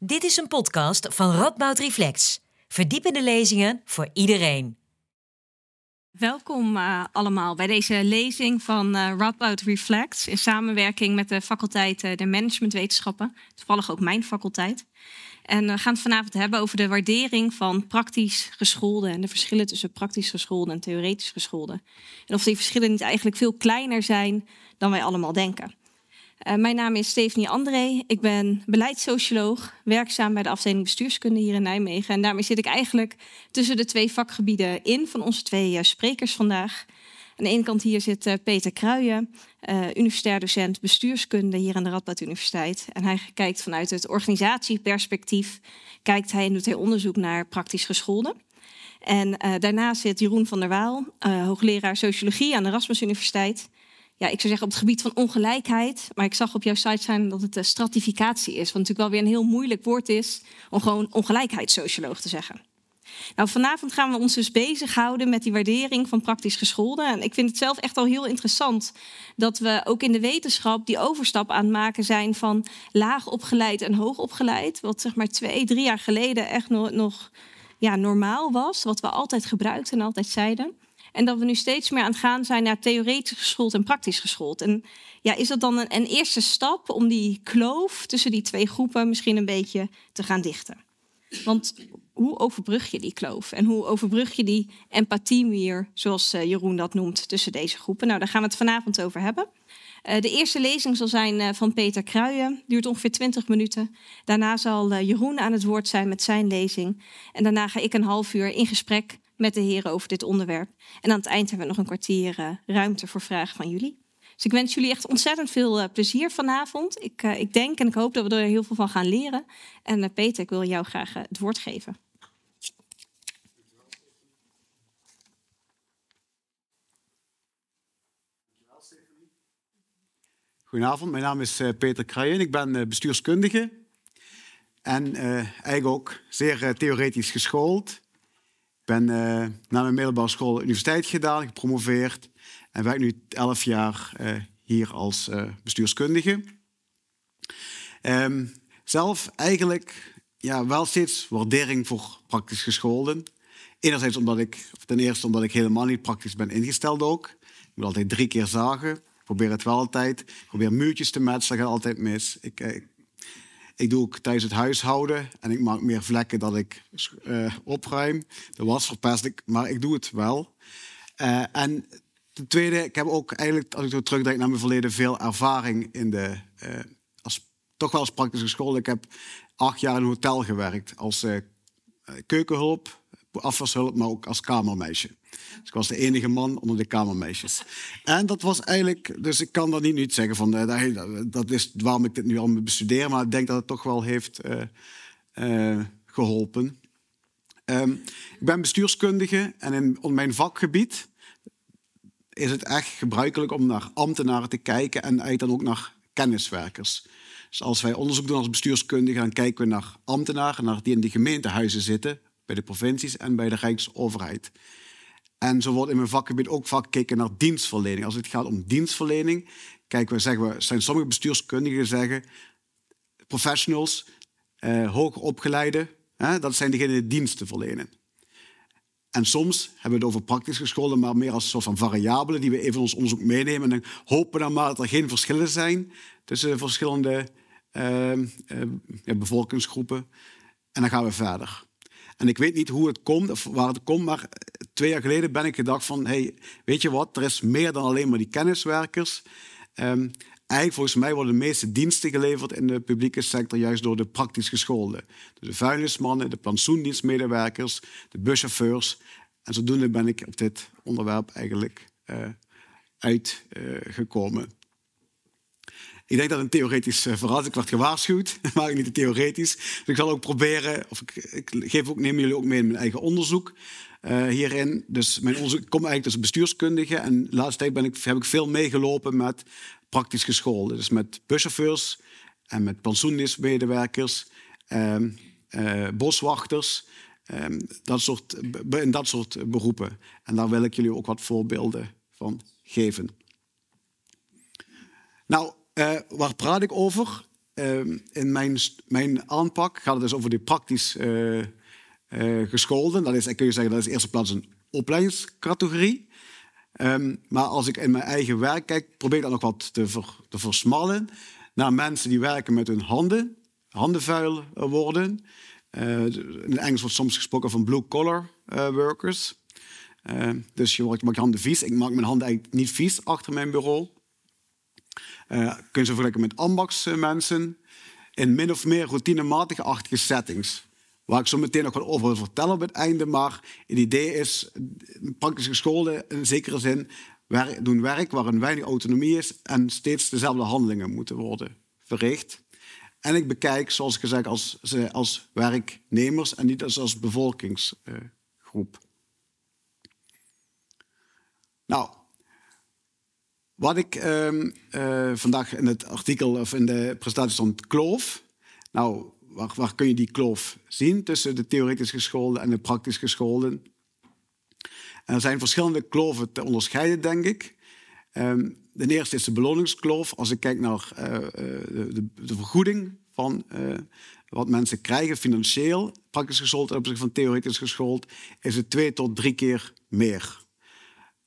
Dit is een podcast van Radboud Reflex. Verdiepende lezingen voor iedereen. Welkom uh, allemaal bij deze lezing van uh, Radboud Reflex in samenwerking met de faculteit uh, de managementwetenschappen, toevallig ook mijn faculteit. En we gaan het vanavond hebben over de waardering van praktisch geschoolden en de verschillen tussen praktisch geschoolden en theoretisch geschoolden. En of die verschillen niet eigenlijk veel kleiner zijn dan wij allemaal denken. Uh, mijn naam is Stephanie André. Ik ben beleidssocioloog, werkzaam bij de afdeling bestuurskunde hier in Nijmegen. En daarmee zit ik eigenlijk tussen de twee vakgebieden in van onze twee uh, sprekers vandaag. Aan de ene kant hier zit uh, Peter Kruijen, universitair docent bestuurskunde hier aan de Radboud Universiteit. En hij kijkt vanuit het organisatieperspectief, kijkt hij en doet hij onderzoek naar praktisch gescholden. En daarnaast zit Jeroen van der Waal, hoogleraar sociologie aan de Erasmus Universiteit ja, ik zou zeggen op het gebied van ongelijkheid. Maar ik zag op jouw site zijn dat het de stratificatie is. Wat natuurlijk wel weer een heel moeilijk woord is om gewoon ongelijkheidssocioloog te zeggen. Nou, vanavond gaan we ons dus bezighouden met die waardering van praktisch gescholden. En ik vind het zelf echt al heel interessant dat we ook in de wetenschap die overstap aan het maken zijn van laag opgeleid en hoog opgeleid. Wat zeg maar twee, drie jaar geleden echt nog, nog ja, normaal was. Wat we altijd gebruikten en altijd zeiden. En dat we nu steeds meer aan het gaan zijn naar theoretisch geschoold en praktisch geschoold. En ja, is dat dan een, eerste stap om die kloof tussen die twee groepen misschien een beetje te gaan dichten? Want hoe overbrug je die kloof? En hoe overbrug je die empathiemuur, zoals eh, Jeroen dat noemt, tussen deze groepen? Nou, daar gaan we het vanavond over hebben. Uh, de eerste lezing zal zijn uh, van Peter Kruijen, duurt ongeveer 20 minuten. Daarna zal Jeroen aan het woord zijn met zijn lezing. En daarna ga ik een half uur in gesprek met de heren over dit onderwerp. En aan het eind hebben we nog een kwartier uh, ruimte voor vragen van jullie. Dus ik wens jullie echt ontzettend veel uh, plezier vanavond. Ik, uh, ik, denk en ik hoop dat we er heel veel van gaan leren. En Peter, ik wil jou graag het woord geven. Goedenavond, mijn naam is Peter Kruijen. Ik ben bestuurskundige en eigenlijk ook zeer theoretisch geschoold ben uh, na mijn middelbare school universiteit gedaan, gepromoveerd en werk nu 11 jaar uh, hier als uh, bestuurskundige. Um, zelf eigenlijk ja, wel steeds waardering voor praktisch gescholden. Enerzijds omdat ik, ten eerste omdat ik helemaal niet praktisch ben ingesteld ook. Ik moet altijd drie keer zagen. Ik probeer het wel altijd. Ik probeer muurtjes te metselen, dat gaat altijd mis. Ik, ik ik doe ook thuis het huishouden en ik maak meer vlekken dat ik uh, opruim. De was verpest ik, maar ik doe het wel. Uh, en ten tweede, ik heb ook eigenlijk, als ik terugdenk naar mijn verleden, veel ervaring in de, uh, als, toch wel als praktische school. Ik heb acht jaar in een hotel gewerkt als keukenhulp, afwashulp, maar ook als kamermeisje. Dus ik was de enige man onder de kamermeisjes. En dat was eigenlijk, dus ik kan dat niet nu zeggen van uh, dat is waarom ik dit nu al bestudeer, maar ik denk dat het toch wel heeft uh, uh, geholpen. Um, ik ben bestuurskundige en in mijn vakgebied is het echt gebruikelijk om naar ambtenaren te kijken en dan ook naar kenniswerkers. Dus als wij onderzoek doen als bestuurskundige, dan kijken we naar ambtenaren naar die in de gemeentehuizen zitten, bij de provincies en bij de Rijksoverheid. En zo wordt in mijn vakgebied ook vaak gekeken naar dienstverlening. Als het gaat om dienstverlening, kijken we, zeggen we, zijn sommige bestuurskundigen zeggen, professionals, eh, hoger opgeleide, hè, dat zijn degenen die diensten verlenen. En soms hebben we het over praktisch gescholden, maar meer als een soort van variabelen die we even in ons onderzoek meenemen. En hopen dan maar dat er geen verschillen zijn tussen verschillende uh, uh, bevolkingsgroepen. En dan gaan we verder. En ik weet niet hoe het komt of waar het komt, maar twee jaar geleden ben ik gedacht van, hey, weet je wat, er is meer dan alleen maar die kenniswerkers. Um, eigenlijk volgens mij worden de meeste diensten geleverd in de publieke sector juist door de praktisch gescholden. Dus de vuilnismannen, de plantsoendienstmedewerkers, de buschauffeurs. En zodoende ben ik op dit onderwerp eigenlijk uh, uitgekomen. Uh, ik denk dat een theoretisch uh, verhaal Ik werd gewaarschuwd, maar niet theoretisch. Dus ik zal ook proberen, of ik, ik geef ook, neem jullie ook mee in mijn eigen onderzoek uh, hierin. Dus mijn onderzoek komt eigenlijk als bestuurskundige. En de laatste tijd ik, heb ik veel meegelopen met praktisch gescholden. Dus met buschauffeurs en met pensioendienstmedewerkers, um, uh, boswachters. Um, dat soort, in dat soort beroepen. En daar wil ik jullie ook wat voorbeelden van geven. Nou, uh, waar praat ik over? ehm, in mijn, mijn aanpak gaat het dus over die praktisch uh, gescholden. Dat is, kun je zeggen, dat is in eerste plaats een opleidingscategorie. Ehm, maar als ik in mijn eigen werk kijk, probeer ik dat nog wat te, te versmallen naar mensen die werken met hun handen, handenvuil worden. In Engels wordt soms gesproken van blue-collar workers. Uh, dus je maakt je handen vies. Ik maak mijn handen eigenlijk niet vies achter mijn bureau. Uh, kun je vergelijken met ambachtsmensen in min of meer routinematige-achtige settings. Waar ik zo meteen nog wat over wil vertellen op het einde. Maar het idee is, praktisch gescholden in zekere zin, doen werk waar weinig autonomie is en steeds dezelfde handelingen moeten worden verricht. En ik bekijk, zoals ik gezegd, als, als werknemers en niet als, als bevolkingsgroep. Nou, wat ik ehm, eh, vandaag in het artikel of in de presentatie stond kloof. Nou, waar, kun je die kloof zien tussen de theoretisch geschoolden en de praktisch geschoolden? En er zijn verschillende kloven te onderscheiden, denk ik. Um, de eerste is de beloningskloof. Als ik kijk naar uh, de, de, vergoeding van wat mensen krijgen financieel, praktisch geschoold ten opzichte van theoretisch geschoold, is het twee tot drie keer meer.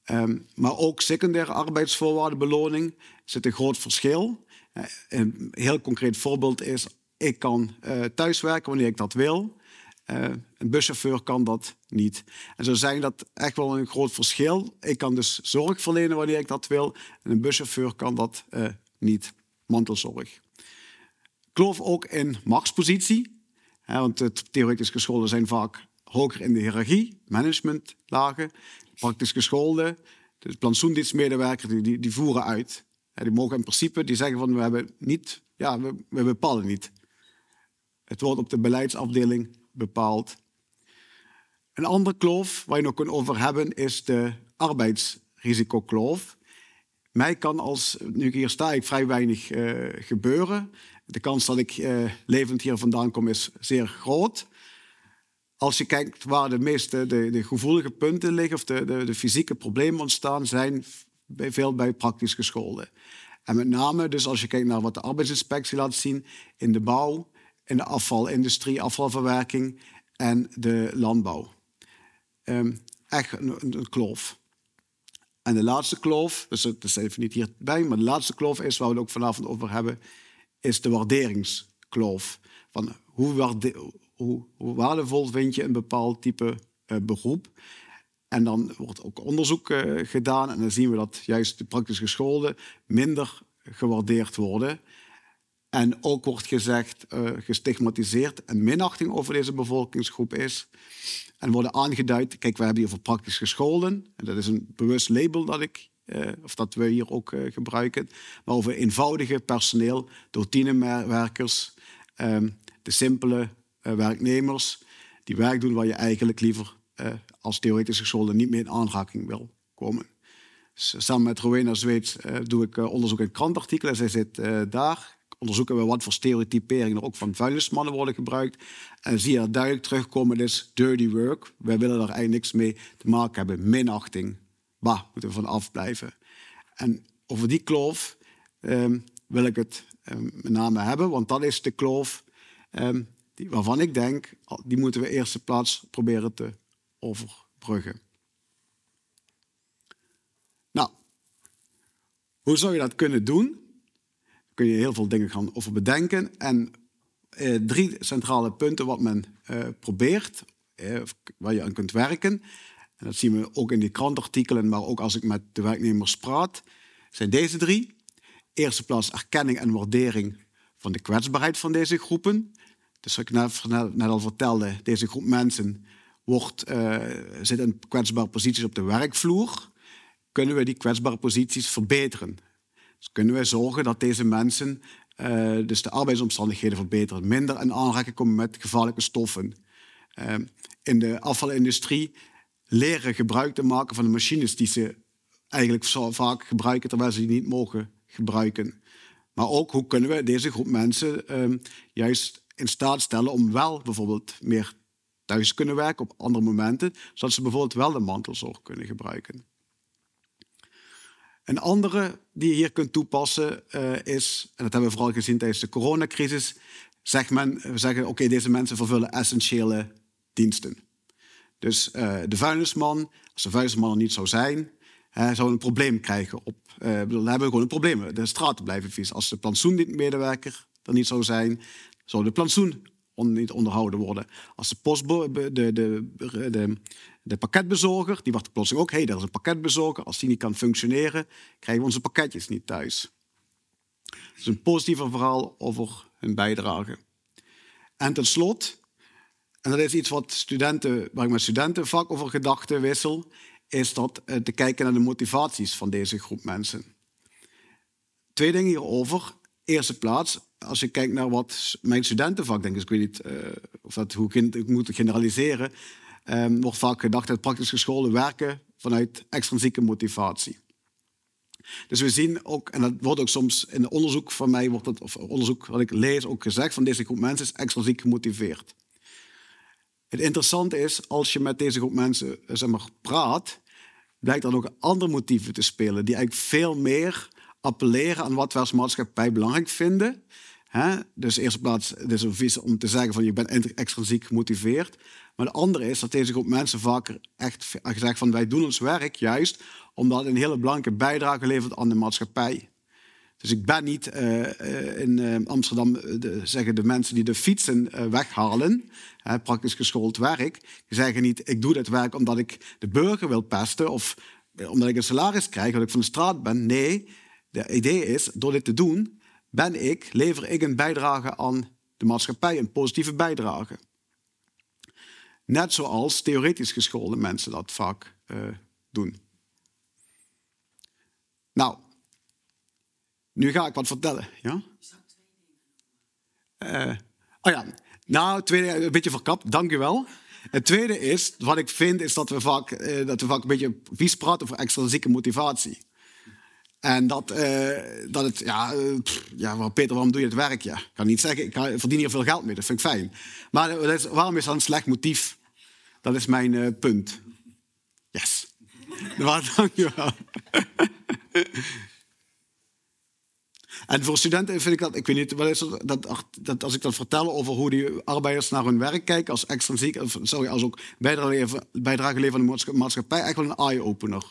Um, maar ook secundaire arbeidsvoorwaarden, beloning, zit een groot verschil. Uh, een heel concreet voorbeeld is, ik kan uh, thuiswerken wanneer ik dat wil. Uh, een buschauffeur kan dat niet. En zo zijn dat echt wel een groot verschil. Ik kan dus zorg verlenen wanneer ik dat wil. En een buschauffeur kan dat niet. Mantelzorg. Kloof ook in machtspositie. Want theoretisch geschoolden zijn vaak hoger in de hiërarchie, managementlagen praktisch geschoolden, de plantsoendienstmedewerkers, die, die, die, voeren uit. die mogen in principe die zeggen van we hebben niet, ja, we, we bepalen niet. Het wordt op de beleidsafdeling bepaald. Een andere kloof waar je nog kunt over hebben is de arbeidsrisicokloof. Mij kan als, nu ik hier sta, ik vrij weinig uh, gebeuren. De kans dat ik uh, levend hier vandaan kom is zeer groot als je kijkt waar de meeste de, de gevoelige punten liggen of de, de, de, fysieke problemen ontstaan, zijn bij, veel bij praktisch gescholden. En met name dus als je kijkt naar wat de arbeidsinspectie laat zien in de bouw, in de afvalindustrie, afvalverwerking en de landbouw. Um, echt een, kloof. En de laatste kloof, dus het is even niet hierbij, maar de laatste kloof is waar we het ook vanavond over hebben, is de waarderingskloof. Van hoe, waarde, hoe, waardevol vind je een bepaald type uh, beroep. En dan wordt ook onderzoek uh, gedaan en dan zien we dat juist de praktisch geschoolden minder gewaardeerd worden. En ook wordt gezegd, uh, gestigmatiseerd en minachting over deze bevolkingsgroep is. En worden aangeduid, kijk, we hebben hier voor praktisch gescholden. En dat is een bewust label dat ik of dat we hier ook gebruiken. Maar over eenvoudige personeel, routinewerkers, uh, de simpele werknemers die werk doen waar je eigenlijk liever uh, als theoretische scholen niet meer in aanraking wil komen. Samen met Rowena Zweeds uh, doe ik onderzoek in krantartikelen. Zij zit daar. Onderzoeken we wat voor stereotyperingen er ook van vuilnismannen worden gebruikt. En zie je dat duidelijk terugkomen, dat is dirty work. Wij willen daar eigenlijk niks mee te maken hebben. Minachting. Bah, moeten we van afblijven. En over die kloof um, wil ik het um, met name hebben, want dat is de kloof um, waarvan ik denk, die moeten we eerste plaats proberen te overbruggen. Nou, hoe zou je dat kunnen doen? Kun je heel veel dingen gaan over bedenken. En eh, drie centrale punten wat men eh, probeert, eh, waar je aan kunt werken. En dat zien we ook in die krantartikelen, maar ook als ik met de werknemers praat, zijn deze drie. Eerste plaats erkenning en waardering van de kwetsbaarheid van deze groepen. Dus wat ik net, net al vertelde, deze groep mensen wordt, uh, zit in kwetsbare posities op de werkvloer. Kunnen we die kwetsbare posities verbeteren? Dus kunnen we zorgen dat deze mensen uh, dus de arbeidsomstandigheden verbeteren, minder in aanraking komen met gevaarlijke stoffen. Uh, in de afvalindustrie leren gebruik te maken van de machines die ze eigenlijk zo vaak gebruiken terwijl ze die niet mogen gebruiken. Maar ook hoe kunnen we deze groep mensen uh, juist in staat stellen om wel bijvoorbeeld meer thuis kunnen werken op andere momenten, zodat ze bijvoorbeeld wel de mantelzorg kunnen gebruiken. Een andere die je hier kunt toepassen uh, is, en dat hebben we vooral gezien tijdens de coronacrisis, zegt men, we zeggen oké, deze mensen vervullen essentiële diensten. Dus uh, de vuilnisman, als de vuilnisman er niet zou zijn, zou een probleem krijgen. Op, uh, dan hebben we gewoon een probleem. De straten blijven vies. Als de plantsoenmedewerker er niet zou zijn, zou de plantsoen niet onderhouden worden. Als de, postbo de, de, de, de, pakketbezorger, die wacht plotseling ook, hé, hey, dat is een pakketbezorger. Als die niet kan functioneren, krijgen we onze pakketjes niet thuis. Het is een positiever verhaal over hun bijdrage. En ten slotte, en dat is iets wat studenten, waar ik met studenten vaak over gedachten wissel, is dat uh, te kijken naar de motivaties van deze groep mensen. Twee dingen hierover. Eerste plaats, als je kijkt naar wat mijn studentenvak, denk ik, ik weet niet uh, of dat, hoe ik moet generaliseren, um, wordt vaak gedacht dat praktisch gescholen werken vanuit extrinsieke motivatie. Dus we zien ook, en dat wordt ook soms in onderzoek van mij, wordt het, of onderzoek wat ik lees, ook gezegd van deze groep mensen is extrinsiek gemotiveerd. Het interessante is, als je met deze groep mensen zeg maar, praat, blijkt er ook andere motieven te spelen, die eigenlijk veel meer appelleren aan wat we als maatschappij belangrijk vinden. He? Dus in eerste plaats, het is een vies om te zeggen van je bent extrinsiek gemotiveerd. Maar de andere is dat deze groep mensen vaker echt gezegd van wij doen ons werk juist omdat het een hele belangrijke bijdrage levert aan de maatschappij. Dus ik ben niet uh, in uh, Amsterdam, de, zeggen de mensen die de fietsen weghalen, praktisch geschoold werk, die zeggen niet ik doe dit werk omdat ik de burger wil pesten of omdat ik een salaris krijg, omdat ik van de straat ben. Nee, de idee is, door dit te doen, ben ik, lever ik een bijdrage aan de maatschappij, een positieve bijdrage. Net zoals theoretisch geschoolde mensen dat vaak doen. Nou, nu ga ik wat vertellen. Ja? Uh, oh ja, nou, tweede, een beetje verkapt, dank u wel. Het tweede is, wat ik vind, is dat we vaak, uh, dat we vaak een beetje vies praten over extrinsieke motivatie. En dat, uh, dat het, ja, pff, ja, Peter, waarom doe je het werk? Ja, ik kan niet zeggen, ik verdien hier veel geld mee, dat vind ik fijn. Maar dat waarom is dat een slecht motief? Dat is mijn punt. Yes. Dank je wel. En voor studenten vind ik dat, ik weet niet, wat is dat, dat, als ik dat vertel over hoe die arbeiders naar hun werk kijken als extrinsiek, sorry, als ook bijdrage, bijdrage leveren aan de maatschappij, echt wel een eye-opener.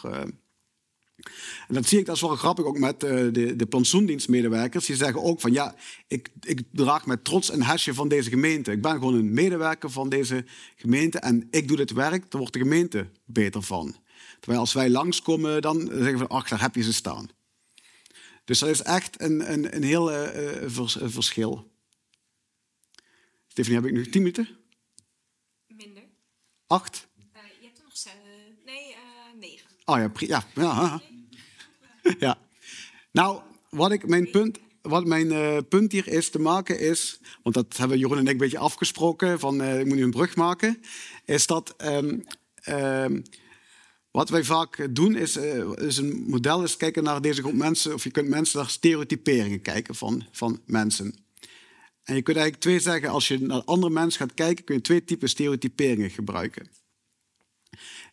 En dat zie ik, dat is wel grappig ook met uh, de, de plantsoendienstmedewerkers. Die zeggen ook van ja, ik, ik draag met trots een hesje van deze gemeente. Ik ben gewoon een medewerker van deze gemeente en ik doe dit werk, daar wordt de gemeente beter van. Terwijl als wij langskomen, dan zeggen we, ach, daar heb je ze staan. Dus dat is echt een, een, een heel uh, vers, verschil. Stephanie, heb ik nu tien minuten? Minder. Acht? Je hebt er nog nee, negen. Oh ja, ja, ja. ja. Nou, wat ik mijn punt wat mijn uh, punt hier is te maken is, want dat hebben Jeroen en ik een beetje afgesproken, van uh, ik moet nu een brug maken, is dat um, um, wat wij vaak doen is, uh, is een model is kijken naar deze groep mensen, of je kunt mensen naar stereotyperingen kijken van, van mensen. En je kunt eigenlijk twee zeggen, als je naar andere mensen gaat kijken, kun je twee typen stereotyperingen gebruiken.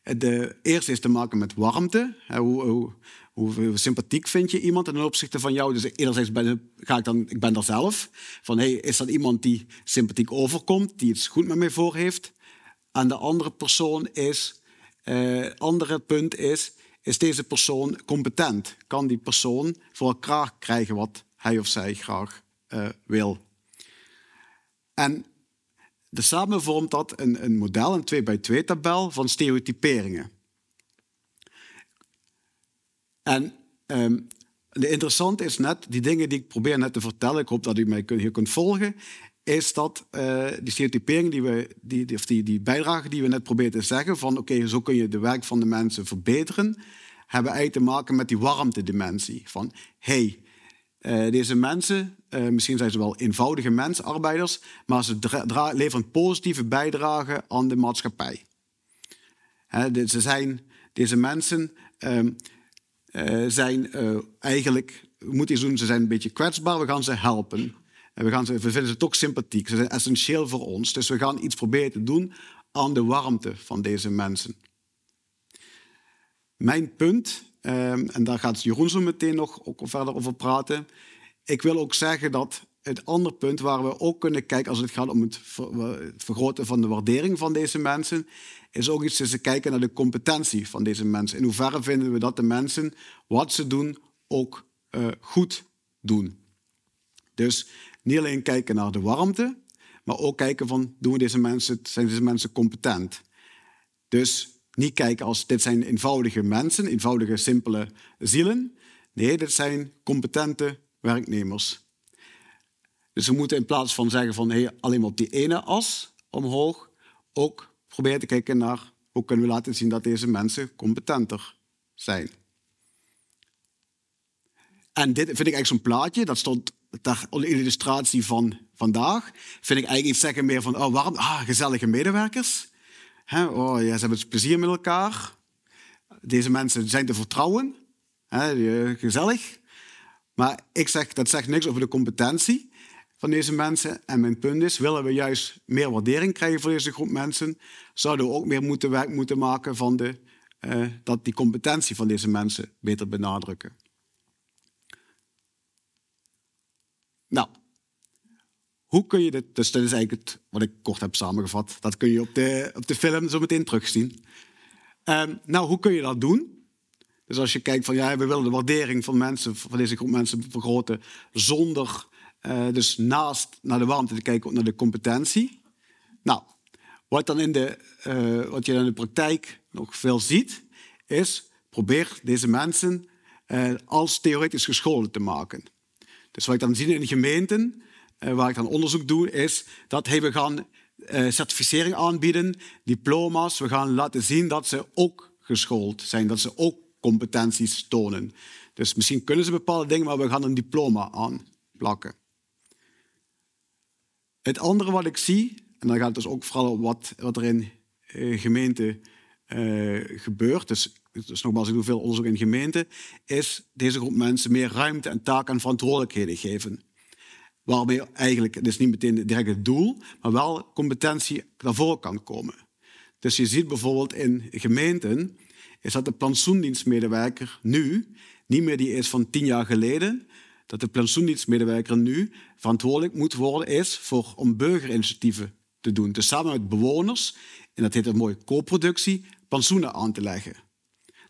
De eerste is te maken met warmte. Hoe, hoe, sympathiek vind je iemand ten opzichte van jou? Dus enerzijds ben, ga ik dan, ik ben er zelf. Van, hey, is dat iemand die sympathiek overkomt, die het goed met mij voor heeft? En de andere persoon is, uh, andere punt is, is deze persoon competent? Kan die persoon voor elkaar krijgen wat hij of zij graag uh, wil? En de samen vormt dat een, een model, een 2 bij 2 tabel van stereotyperingen. En um, de interessante is net, die dingen die ik probeer net te vertellen, ik hoop dat u mij hier kunt volgen, is dat uh, die stereotypering, die, we, die, of die, die bijdrage die we net proberen te zeggen, van oké, zo kun je de werk van de mensen verbeteren, hebben eigenlijk te maken met die warmtedimensie. Van hey, uh, deze mensen, uh, misschien zijn ze wel eenvoudige mensen, arbeiders, maar ze leveren positieve bijdrage aan de maatschappij. Ze zijn, deze mensen ehm, zijn eigenlijk, we moeten doen, ze zijn een beetje kwetsbaar, we gaan ze helpen. En we, gaan ze, we vinden ze toch sympathiek. Ze zijn essentieel voor ons. Dus we gaan iets proberen te doen aan de warmte van deze mensen. Mijn punt Ehm, en daar gaat Jeroen zo meteen nog ook verder over praten. Ik wil ook zeggen dat het andere punt waar we ook kunnen kijken als het gaat om het vergroten van de waardering van deze mensen, is ook iets te kijken naar de competentie van deze mensen. In hoeverre vinden we dat de mensen wat ze doen ook uh, goed doen. Dus niet alleen kijken naar de warmte, maar ook kijken van doen we deze mensen, zijn deze mensen competent. Dus niet kijken als dit zijn eenvoudige mensen, eenvoudige, simpele zielen. Nee, dit zijn competente werknemers. Dus we moeten in plaats van zeggen van hey, alleen maar op die ene as omhoog, ook proberen te kijken naar hoe kunnen we laten zien dat deze mensen competenter zijn. En dit vind ik eigenlijk zo'n plaatje, dat stond daar in de illustratie van vandaag. Vind ik eigenlijk iets zeggen meer van, oh, waarom? Ah, gezellige medewerkers. He, oh, ja, ze hebben plezier met elkaar. Deze mensen zijn te vertrouwen. He, gezellig. Maar ik zeg, dat zegt niks over de competentie van deze mensen. En mijn punt is, willen we juist meer waardering krijgen voor deze groep mensen, zouden we ook meer moeten werk moeten maken van de, uh, dat die competentie van deze mensen beter benadrukken. Nou, hoe kun je dit, dus dat is eigenlijk het, wat ik kort heb samengevat, dat kun je op de, op de film zo meteen terugzien. Um, nou, hoe kun je dat doen? Dus als je kijkt van ja, we willen de waardering van mensen, van deze groep mensen vergroten, zonder uh, dus naast naar de warmte te kijken, ook naar de competentie. Nou, wat, dan in de, uh, wat je in de praktijk nog veel ziet, is probeer deze mensen uh, als theoretisch geschoold te maken. Dus wat ik dan zie in gemeenten, waar ik dan onderzoek doe, is dat we gaan certificering aanbieden, diploma's, we gaan laten zien dat ze ook geschoold zijn, dat ze ook competenties tonen. Dus misschien kunnen ze bepaalde dingen, maar we gaan een diploma aanplakken. Het andere wat ik zie, en dan gaat het dus ook vooral om wat, wat er in uh, gemeente uh, gebeurt, dus, dus nogmaals, ik doe veel onderzoek in gemeenten, is deze groep mensen meer ruimte en taken en verantwoordelijkheden geven. Waarmee eigenlijk, het is niet meteen direct het doel, maar wel competentie naar voren kan komen. Dus je ziet bijvoorbeeld in gemeenten, is dat de plantsoendienstmedewerker nu niet meer die is van tien jaar geleden, dat de plantsoendienstmedewerker nu verantwoordelijk moet worden is voor, om burgerinitiatieven te doen. Dus samen met bewoners, en dat heet een mooie co-productie, plantsoenen aan te leggen.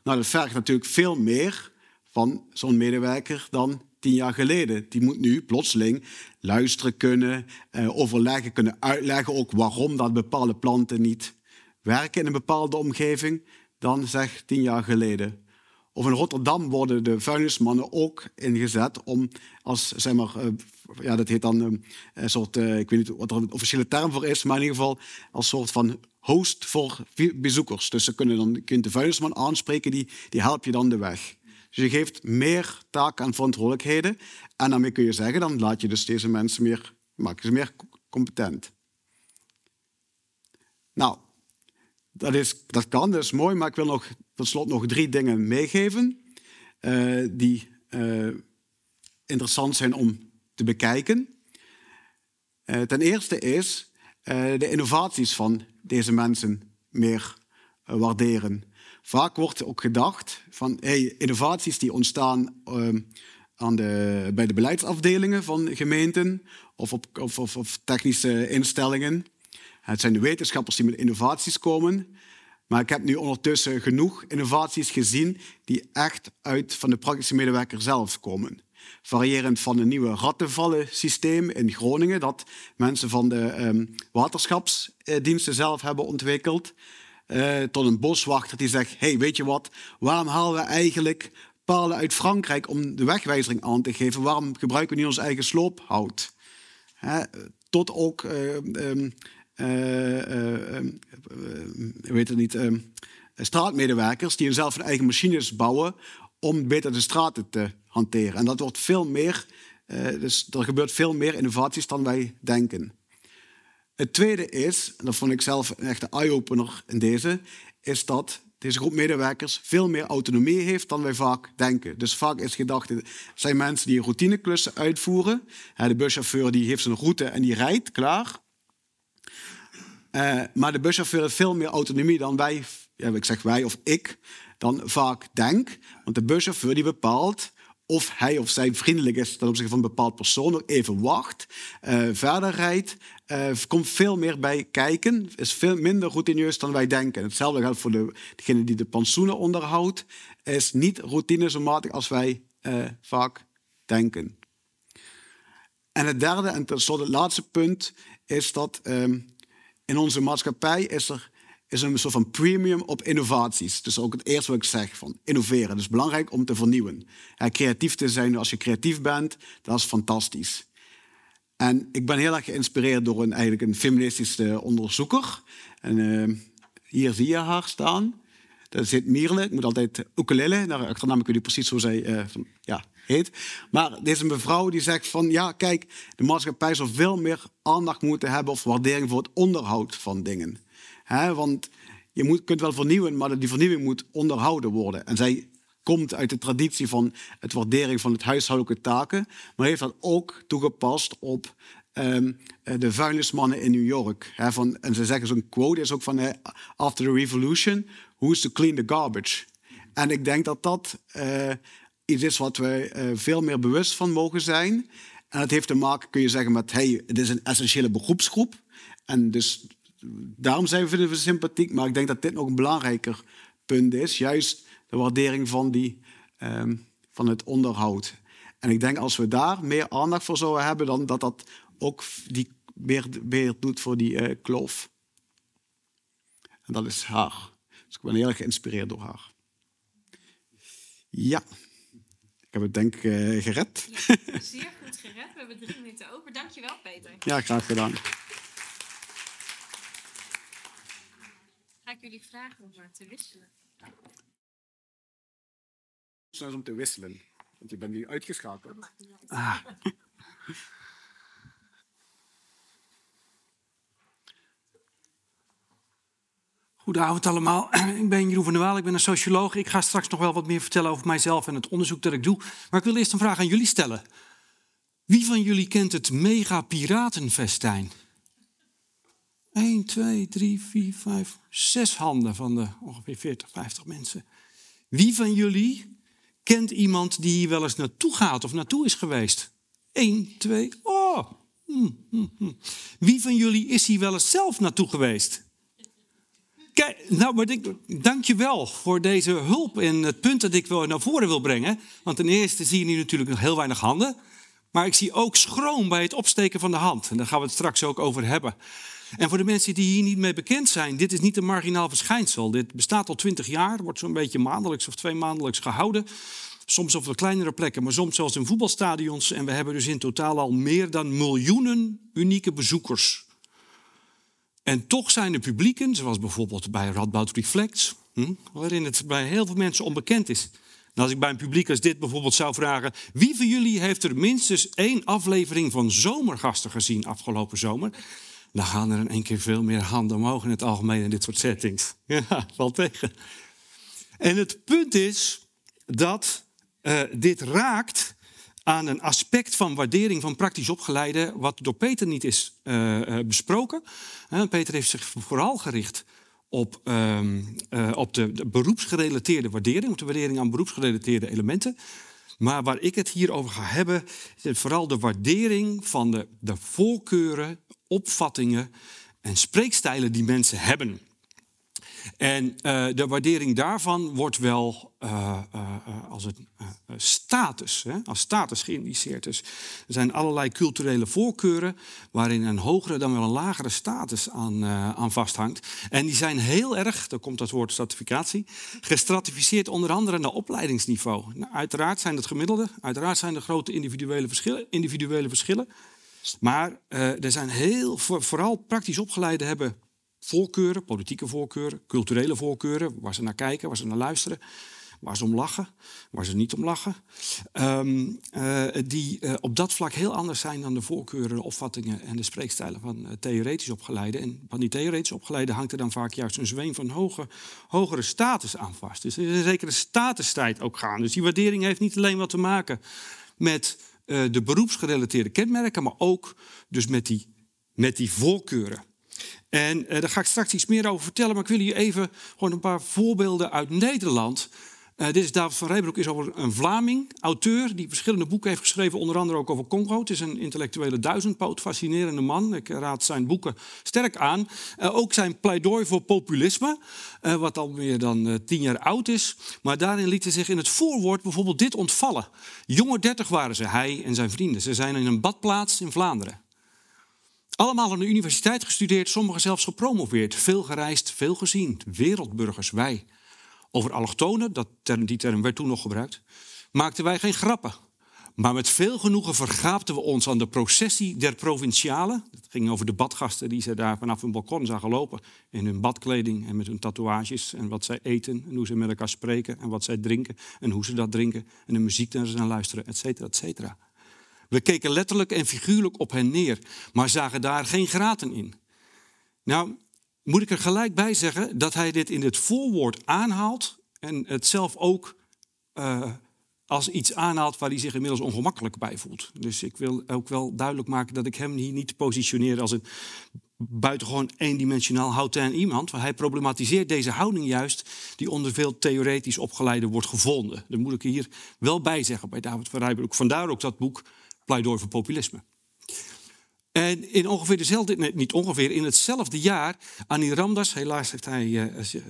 Nou, dat vergt natuurlijk veel meer van zo'n medewerker dan tien jaar geleden. Die moet nu plotseling luisteren kunnen, eh, overleggen, kunnen uitleggen ook waarom dat bepaalde planten niet werken in een bepaalde omgeving dan zeg tien jaar geleden. Of in Rotterdam worden de vuilnismannen ook ingezet om als, zeg maar, uh, ja, dat heet dan uh, een soort, uh, ik weet niet wat er een officiële term voor is, maar in ieder geval als soort van host voor bezoekers. Dus ze kunnen dan, je kunt de vuilnisman aanspreken, die, die helpt je dan de weg. Dus je geeft meer taken en verantwoordelijkheden. En daarmee kun je zeggen, dan laat je dus deze mensen meer, maak ze meer competent. Nou, dat, is, dat kan, dat is mooi, maar ik wil nog tot slot nog drie dingen meegeven uh, die uh, interessant zijn om te bekijken. Uh, ten eerste is de innovaties van deze mensen meer waarderen. Vaak wordt ook gedacht van hey, innovaties die ontstaan aan de, bij de beleidsafdelingen van gemeenten of op, of, of technische instellingen. Het zijn de wetenschappers die met innovaties komen. Maar ik heb nu ondertussen genoeg innovaties gezien die echt uit van de praktische medewerker zelf komen. Variërend van een nieuwe rattenvallensysteem in Groningen, dat mensen van de um, waterschapsdiensten zelf hebben ontwikkeld, uh, tot een boswachter die zegt: hey, weet je wat, waarom halen we eigenlijk palen uit Frankrijk om de wegwijzering aan te geven? Waarom gebruiken we niet ons eigen sloophout? He, tot ook um, uh, weet het niet, straatmedewerkers die zelf hun eigen machines bouwen om beter de straten te hanteren. En dat wordt veel meer, dus er gebeurt veel meer innovaties dan wij denken. Het tweede is, en dat vond ik zelf een echte eye-opener in deze, is dat deze groep medewerkers veel meer autonomie heeft dan wij vaak denken. Dus vaak is gedacht, het zijn mensen die routineklussen uitvoeren. De buschauffeur die heeft zijn route en die rijdt, klaar. Uh, maar de buschauffeur heeft veel meer autonomie dan wij, ja, ik zeg wij of ik, dan vaak denk. Want de buschauffeur die bepaalt of hij of zij vriendelijk is ten opzichte van een bepaald persoon, nog even wacht, uh, verder rijdt, uh, komt veel meer bij kijken, is veel minder routineus dan wij denken. Hetzelfde geldt voor de, degene die de pensioenen onderhoudt, is niet routine zo matig als wij vaak denken. En het derde en tenslotte het laatste punt is dat um, in onze maatschappij is er is een soort van premium op innovaties. Dus ook het eerste wat ik zeg, van innoveren. Is belangrijk om te vernieuwen. creatief te zijn, als je creatief bent, dat is fantastisch. En ik ben heel erg geïnspireerd door een, eigenlijk een feministische onderzoeker. En uh, hier zie je haar staan. Dat zit Mierle. Ik moet altijd ukulele. Daar achternaam ik weet niet precies hoe zij uh, van, ja, Maar deze mevrouw die zegt van... Ja, kijk, de maatschappij zou veel meer aandacht moeten hebben... of waardering voor het onderhoud van dingen. He, want je moet, kunt wel vernieuwen, maar die vernieuwing moet onderhouden worden. En zij komt uit de traditie van het waardering van het huishoudelijke taken, maar heeft dat ook toegepast op um, de vuilnismannen in New York. Van, en ze zeggen zo'n quote is ook van after the revolution, who's to clean the garbage? En ik denk dat dat uh, iets is wat we uh, veel meer bewust van mogen zijn. En dat heeft te maken, kun je zeggen, met hey, het is een essentiële beroepsgroep. En dus daarom zijn we, sympathiek. Maar ik denk dat dit nog een belangrijker punt is. Juist de waardering van, die, um, van het onderhoud. En ik denk als we daar meer aandacht voor zouden hebben, dan dat dat ook die meer, meer doet voor die uh, kloof. En dat is haar. Dus ik ben heel erg geïnspireerd door haar. Ja, heb het denk ik uh, gered. Ja, zeer goed gered. We hebben drie minuten over. Dankjewel, Peter. Ja, graag gedaan. Ga ik jullie vragen om te wisselen? Snel om te wisselen, want je bent nu uitgeschakeld. Ah. Goedenavond allemaal. Ik ben Jeroen van der Waal, ik ben een socioloog. Ik ga straks nog wel wat meer vertellen over mijzelf en het onderzoek dat ik doe. Maar ik wil eerst een vraag aan jullie stellen. Wie van jullie kent het Mega Piratenfestijn? 1, 2, 3, 4, 5, 6 handen van de ongeveer 40, 50 mensen. Wie van jullie kent iemand die hier wel eens naartoe gaat of naartoe is geweest? 1, 2, oh. Hm, hm, hm. Wie van jullie is hier wel eens zelf naartoe geweest? Kijk, nou, maar dank je wel voor deze hulp en het punt dat ik naar voren wil brengen. Want ten eerste zie je hier natuurlijk nog heel weinig handen. Maar ik zie ook schroom bij het opsteken van de hand. En daar gaan we het straks ook over hebben. En voor de mensen die hier niet mee bekend zijn, dit is niet een marginaal verschijnsel. Dit bestaat al twintig jaar, wordt zo'n beetje maandelijks of twee maandelijks gehouden. Soms op wat kleinere plekken, maar soms zelfs in voetbalstadions. En we hebben dus in totaal al meer dan miljoenen unieke bezoekers. En toch zijn er publieken, zoals bijvoorbeeld bij Radboud Reflects, hm, waarin het bij heel veel mensen onbekend is. Als ik bij een publiek als dit bijvoorbeeld zou vragen: wie van jullie heeft er minstens één aflevering van Zomergasten gezien afgelopen zomer? dan gaan er in één keer veel meer handen omhoog in het algemeen in dit soort settings. Ja, valt tegen. En het punt is dat uh, dit raakt aan een aspect van waardering van praktisch opgeleide, wat door Peter niet is uh, besproken. Peter heeft zich vooral gericht op, uh, op de, de, beroepsgerelateerde waardering, op de waardering aan beroepsgerelateerde elementen. Maar waar ik het hier over ga hebben, is vooral de waardering van de, de voorkeuren opvattingen en spreekstijlen die mensen hebben. En uh, de waardering daarvan wordt wel uh, uh, als een status, hè, als status geïndiceerd. Dus er zijn allerlei culturele voorkeuren waarin een hogere dan wel een lagere status aan, aan vasthangt. En die zijn heel erg, daar komt dat woord stratificatie, gestratificeerd onder andere naar opleidingsniveau. Nou, uiteraard zijn het gemiddelde, uiteraard zijn er grote individuele verschillen. Individuele verschillen. Maar er zijn heel, vooral praktisch opgeleiden hebben voorkeuren, politieke voorkeuren, culturele voorkeuren, waar ze naar kijken, waar ze naar luisteren, waar ze om lachen, waar ze niet om lachen. Um, uh, die uh, op dat vlak heel anders zijn dan de voorkeuren, de opvattingen en de spreekstijlen van theoretisch opgeleiden. En van die theoretisch opgeleiden hangt er dan vaak juist een zweem van hoge, hogere status aan vast. Dus er is een zekere statusstrijd ook gaan. Dus die waardering heeft niet alleen wat te maken met de beroepsgerelateerde kenmerken, maar ook dus met die, met die voorkeuren. En uh, daar ga ik straks iets meer over vertellen, maar ik wil hier even gewoon een paar voorbeelden uit Nederland uh, dit is David van Rijbroek, is over een Vlaming, auteur, die verschillende boeken heeft geschreven, onder andere ook over Congo. Het is een intellectuele duizendpoot, fascinerende man. Ik raad zijn boeken sterk aan. Uh, ook zijn pleidooi voor populisme, wat al meer dan tien jaar oud is. Maar daarin liet hij zich in het voorwoord bijvoorbeeld dit ontvallen. Jonge dertig waren ze, hij en zijn vrienden. Ze zijn in een badplaats in Vlaanderen. Allemaal aan de universiteit gestudeerd, sommigen zelfs gepromoveerd. Veel gereisd, veel gezien. Wereldburgers, wij. Over allochtonen, dat term, die term werd toen nog gebruikt, maakten wij geen grappen. Maar met veel genoegen vergaapten we ons aan de processie der provincialen. Het ging over de badgasten die ze daar vanaf hun balkon zagen lopen. In hun badkleding en met hun tatoeages. En wat zij eten en hoe ze met elkaar spreken. En wat zij drinken en hoe ze dat drinken. En de muziek naar ze aan luisteren, et cetera, et cetera. We keken letterlijk en figuurlijk op hen neer. Maar zagen daar geen graten in. Nou, moet ik er gelijk bij zeggen dat hij dit in het voorwoord aanhaalt en het zelf ook uh, als iets aanhaalt waar hij zich inmiddels ongemakkelijk bij voelt. Dus ik wil ook wel duidelijk maken dat ik hem hier niet positioneer als een buitengewoon eendimensionaal houten iemand. Want hij problematiseert deze houding juist die onder veel theoretisch opgeleiden wordt gevonden. Dat moet ik hier wel bij zeggen bij David van Rijbroek. Vandaar ook dat boek Pleidooi voor Populisme. En in ongeveer dezelfde, nee, niet ongeveer, in hetzelfde jaar, Annie Ramdas, helaas heeft hij uh, uh,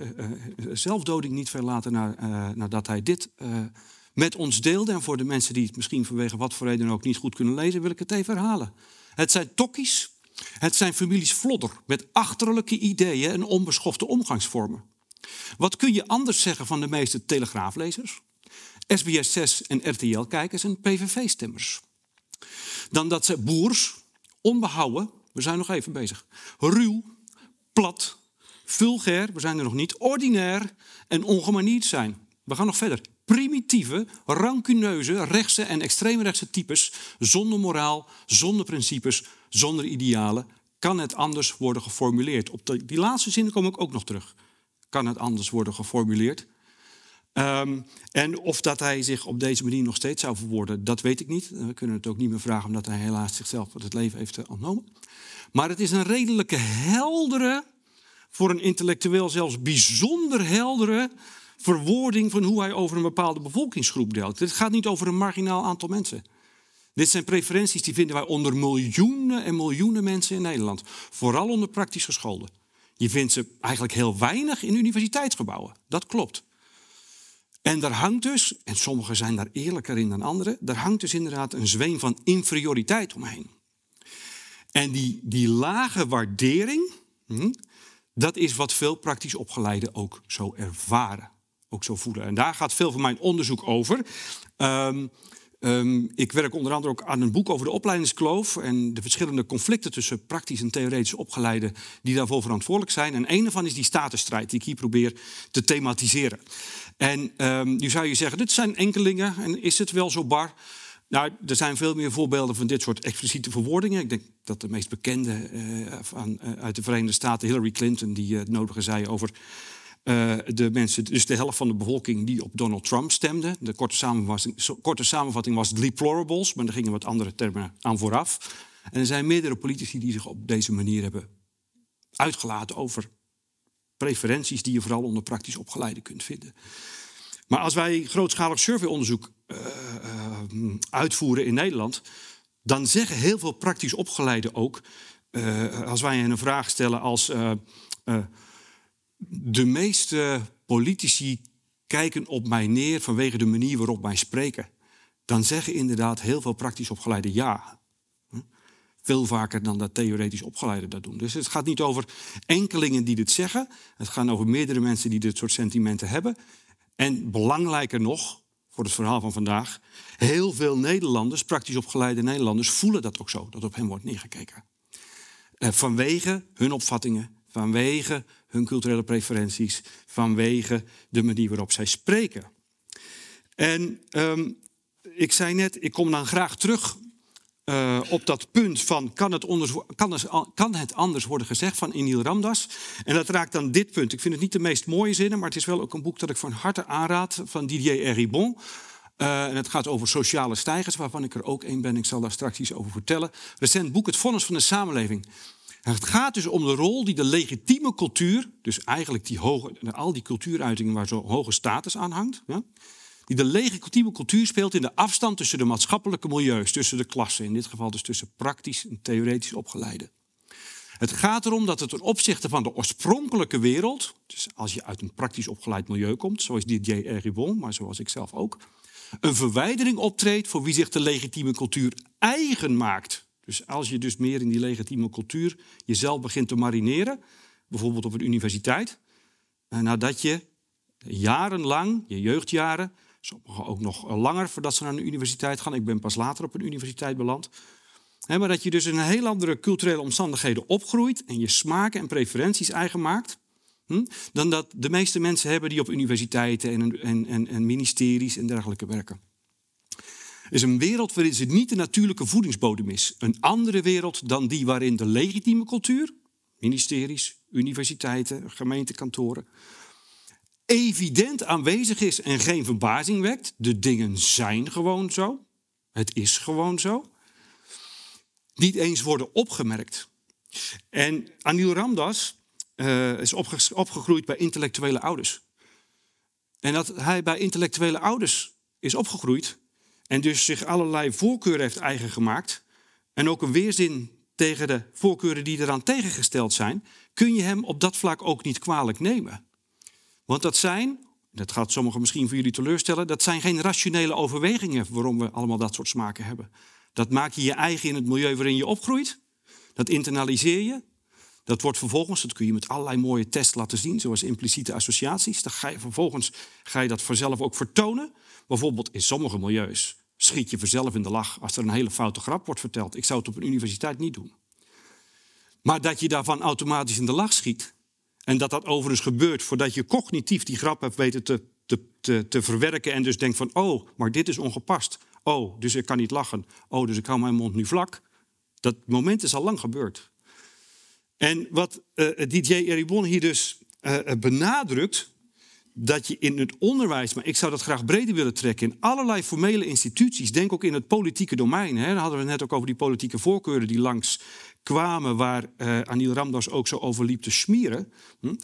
zelfdoding niet veel later na, nadat hij dit met ons deelde. En voor de mensen die het misschien vanwege wat voor reden ook niet goed kunnen lezen, wil ik het even herhalen. Het zijn tokkies, het zijn families vlodder met achterlijke ideeën en onbeschofte omgangsvormen. Wat kun je anders zeggen van de meeste telegraaflezers, SBS 6 en RTL-kijkers en PVV-stemmers? Dan dat ze boers, onbehouden, we zijn nog even bezig, ruw, plat, vulgair, we zijn er nog niet, ordinair en ongemanierd zijn. We gaan nog verder. Primitieve, rancuneuze, rechtse en extreemrechtse types, zonder moraal, zonder principes, zonder idealen, kan het anders worden geformuleerd. Op die laatste zin kom ik ook nog terug. Kan het anders worden geformuleerd? Um, en of dat hij zich op deze manier nog steeds zou verwoorden, dat weet ik niet. We kunnen het ook niet meer vragen, omdat hij helaas zichzelf het leven heeft eh, ontnomen. Maar het is een redelijke heldere, voor een intellectueel zelfs bijzonder heldere verwoording van hoe hij over een bepaalde bevolkingsgroep deelt. Het gaat niet over een marginaal aantal mensen. Dit zijn preferenties die vinden wij onder miljoenen en miljoenen mensen in Nederland. Vooral onder praktisch gescholden. Je vindt ze eigenlijk heel weinig in universiteitsgebouwen. Dat klopt. En daar hangt dus, en sommigen zijn daar eerlijker in dan anderen, daar hangt dus inderdaad een zweem van inferioriteit omheen. En die, die lage waardering, hm, dat is wat veel praktisch opgeleiden ook zo ervaren, ook zo voelen. En daar gaat veel van mijn onderzoek over. Um, um, ik werk onder andere ook aan een boek over de opleidingskloof en de verschillende conflicten tussen praktisch en theoretisch opgeleiden die daarvoor verantwoordelijk zijn. En een daarvan is die statusstrijd die ik hier probeer te thematiseren. En um, nu zou je zeggen, dit zijn enkelingen en is het wel zo bar? Nou, er zijn veel meer voorbeelden van dit soort expliciete verwoordingen. Ik denk dat de meest bekende van, uh, uit de Verenigde Staten, Hillary Clinton, die uh, het nodige zei over de mensen, dus de helft van de bevolking die op Donald Trump stemde. De korte samenvatting, korte samenvatting was deplorables, maar er gingen wat andere termen aan vooraf. En er zijn meerdere politici die zich op deze manier hebben uitgelaten over preferenties die je vooral onder praktisch opgeleide kunt vinden. Maar als wij grootschalig surveyonderzoek uh, uh, uitvoeren in Nederland, dan zeggen heel veel praktisch opgeleiden ook, uh, als wij hen een vraag stellen als de meeste politici kijken op mij neer vanwege de manier waarop wij spreken, dan zeggen inderdaad heel veel praktisch opgeleiden ja. Veel vaker dan dat theoretisch opgeleiden dat doen. Dus het gaat niet over enkelingen die dit zeggen. Het gaat over meerdere mensen die dit soort sentimenten hebben. En belangrijker nog, voor het verhaal van vandaag, heel veel Nederlanders, praktisch opgeleide Nederlanders, voelen dat ook zo, dat op hen wordt neergekeken. Eh, vanwege hun opvattingen, vanwege hun culturele preferenties, vanwege de manier waarop zij spreken. En um, ik zei net, ik kom dan graag terug uh, op dat punt van kan het, kan, het, kan het, anders worden gezegd van Eniel Ramdas. En dat raakt dan dit punt. Ik vind het niet de meest mooie zinnen, maar het is wel ook een boek dat ik van harte aanraad van Didier Eribon. Uh, en het gaat over sociale stijgers, waarvan ik er ook één ben. Ik zal daar straks iets over vertellen. Recent boek Het Vonnis van de Samenleving. Het gaat dus om de rol die de legitieme cultuur, dus eigenlijk die hoge, al die cultuuruitingen waar zo'n hoge status aan hangt, ja, die de legitieme cultuur speelt in de afstand tussen de maatschappelijke milieus, tussen de klassen, in dit geval dus tussen praktisch en theoretisch opgeleide. Het gaat erom dat het ten opzichte van de oorspronkelijke wereld, dus als je uit een praktisch opgeleid milieu komt, zoals Didier Eribon, maar zoals ik zelf ook, een verwijdering optreedt voor wie zich de legitieme cultuur eigen maakt. Dus als je dus meer in die legitieme cultuur jezelf begint te marineren, bijvoorbeeld op een universiteit, eh, nadat je jarenlang, je jeugdjaren, sommigen ook nog langer voordat ze naar een universiteit gaan, ik ben pas later op een universiteit beland, maar dat je dus in heel andere culturele omstandigheden opgroeit en je smaken en preferenties eigen maakt. Hm, dan dat de meeste mensen hebben die op universiteiten en, en, en, en ministeries en dergelijke werken. Het is een wereld waarin het niet de natuurlijke voedingsbodem is. Een andere wereld dan die waarin de legitieme cultuur, ministeries, universiteiten, gemeentekantoren, evident aanwezig is en geen verbazing wekt. De dingen zijn gewoon zo. Het is gewoon zo niet eens worden opgemerkt. En Anil Ramdas uh, is opgegroeid bij intellectuele ouders. En dat hij bij intellectuele ouders is opgegroeid en dus zich allerlei voorkeuren heeft eigen gemaakt en ook een weerzin tegen de voorkeuren die eraan tegengesteld zijn, kun je hem op dat vlak ook niet kwalijk nemen. Want dat zijn, dat gaat sommigen misschien voor jullie teleurstellen, dat zijn geen rationele overwegingen waarom we allemaal dat soort smaken hebben. Dat maak je je eigen in het milieu waarin je opgroeit. Dat internaliseer je. Dat wordt vervolgens, dat kun je met allerlei mooie tests laten zien, zoals impliciete associaties. Dan ga je vervolgens ga je dat vanzelf ook vertonen. Bijvoorbeeld in sommige milieus schiet je vanzelf in de lach als er een hele foute grap wordt verteld. Ik zou het op een universiteit niet doen. Maar dat je daarvan automatisch in de lach schiet. En dat dat overigens gebeurt voordat je cognitief die grap hebt weten te, te, te, te verwerken. En dus denkt van, oh, maar dit is ongepast. Oh, dus ik kan niet lachen. Oh, dus ik hou mijn mond nu vlak. Dat moment is al lang gebeurd. En wat uh, DJ Eribon hier dus uh, benadrukt, dat je in het onderwijs, maar ik zou dat graag breder willen trekken, in allerlei formele instituties, denk ook in het politieke domein. Hè, dan hadden we het net ook over die politieke voorkeuren die langs kwamen, waar uh, Anil Ramdas ook zo over liep te smieren. Hm?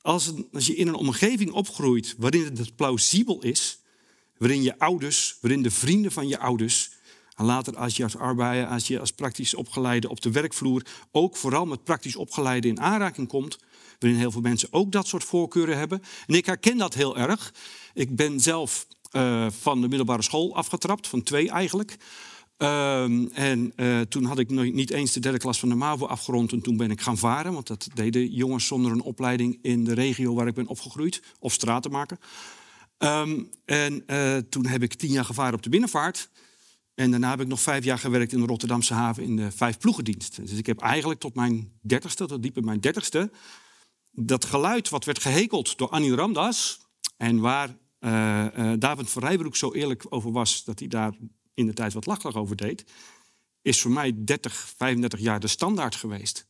Als, als je in een omgeving opgroeit waarin het plausibel is waarin je ouders, waarin de vrienden van je ouders, en later als je als arbeider, als je als praktisch opgeleide op de werkvloer, ook vooral met praktisch opgeleide in aanraking komt, waarin heel veel mensen ook dat soort voorkeuren hebben. En ik herken dat heel erg. Ik ben zelf uh, van de middelbare school afgetrapt, van twee eigenlijk. Uh, en uh, toen had ik nog niet eens de derde klas van de MAVO afgerond en toen ben ik gaan varen. Want dat deden jongens zonder een opleiding in de regio waar ik ben opgegroeid. Of straten maken. Um, en uh, toen heb ik tien jaar gevaren op de binnenvaart. En daarna heb ik nog vijf jaar gewerkt in de Rotterdamse haven in de vijf ploegendienst. Dus ik heb eigenlijk tot mijn dertigste, tot diep in mijn dertigste, dat geluid wat werd gehekeld door Annie Ramdas. En waar uh, uh, David van Rijbroek zo eerlijk over was dat hij daar in de tijd wat lachelijk over deed, is voor mij 30, 35 jaar de standaard geweest.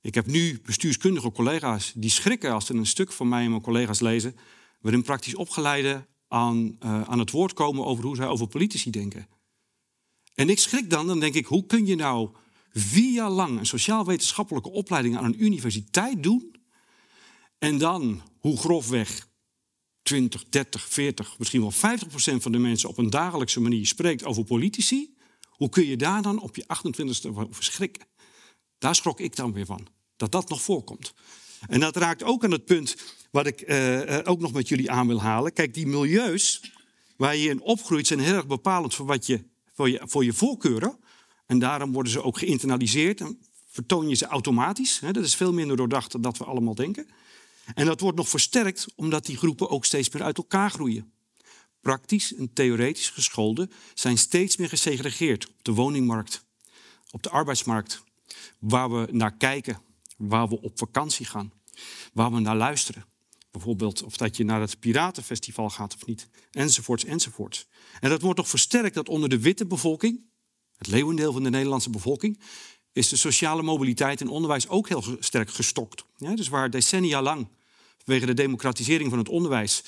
Ik heb nu bestuurskundige collega's die schrikken als ze een stuk van mij en mijn collega's lezen waarin praktisch opgeleiden aan, uh, aan het woord komen over hoe zij over politici denken. En ik schrik dan, dan denk ik, hoe kun je nou vier jaar lang een sociaal-wetenschappelijke opleiding aan een universiteit doen en dan, hoe grofweg, 20, 30, 40, misschien wel 50 procent van de mensen op een dagelijkse manier spreekt over politici, hoe kun je daar dan op je 28ste over schrikken? Daar schrok ik dan weer van, dat dat nog voorkomt. En dat raakt ook aan het punt wat ik uh, ook nog met jullie aan wil halen. Kijk, die milieus waar je in opgroeit zijn heel erg bepalend voor, wat je, voor, je, voor je voorkeuren. En daarom worden ze ook geïnternaliseerd en vertoon je ze automatisch. Dat is veel minder doordacht dan dat we allemaal denken. En dat wordt nog versterkt omdat die groepen ook steeds meer uit elkaar groeien. Praktisch en theoretisch geschoolden zijn steeds meer gesegregeerd op de woningmarkt, op de arbeidsmarkt, waar we naar kijken, waar we op vakantie gaan, waar we naar luisteren. Bijvoorbeeld of dat je naar het Piratenfestival gaat of niet. Enzovoorts, enzovoorts. En dat wordt nog versterkt dat onder de witte bevolking, het leeuwendeel van de Nederlandse bevolking, is de sociale mobiliteit in onderwijs ook heel sterk gestokt. Dus waar decennia lang, vanwege de democratisering van het onderwijs,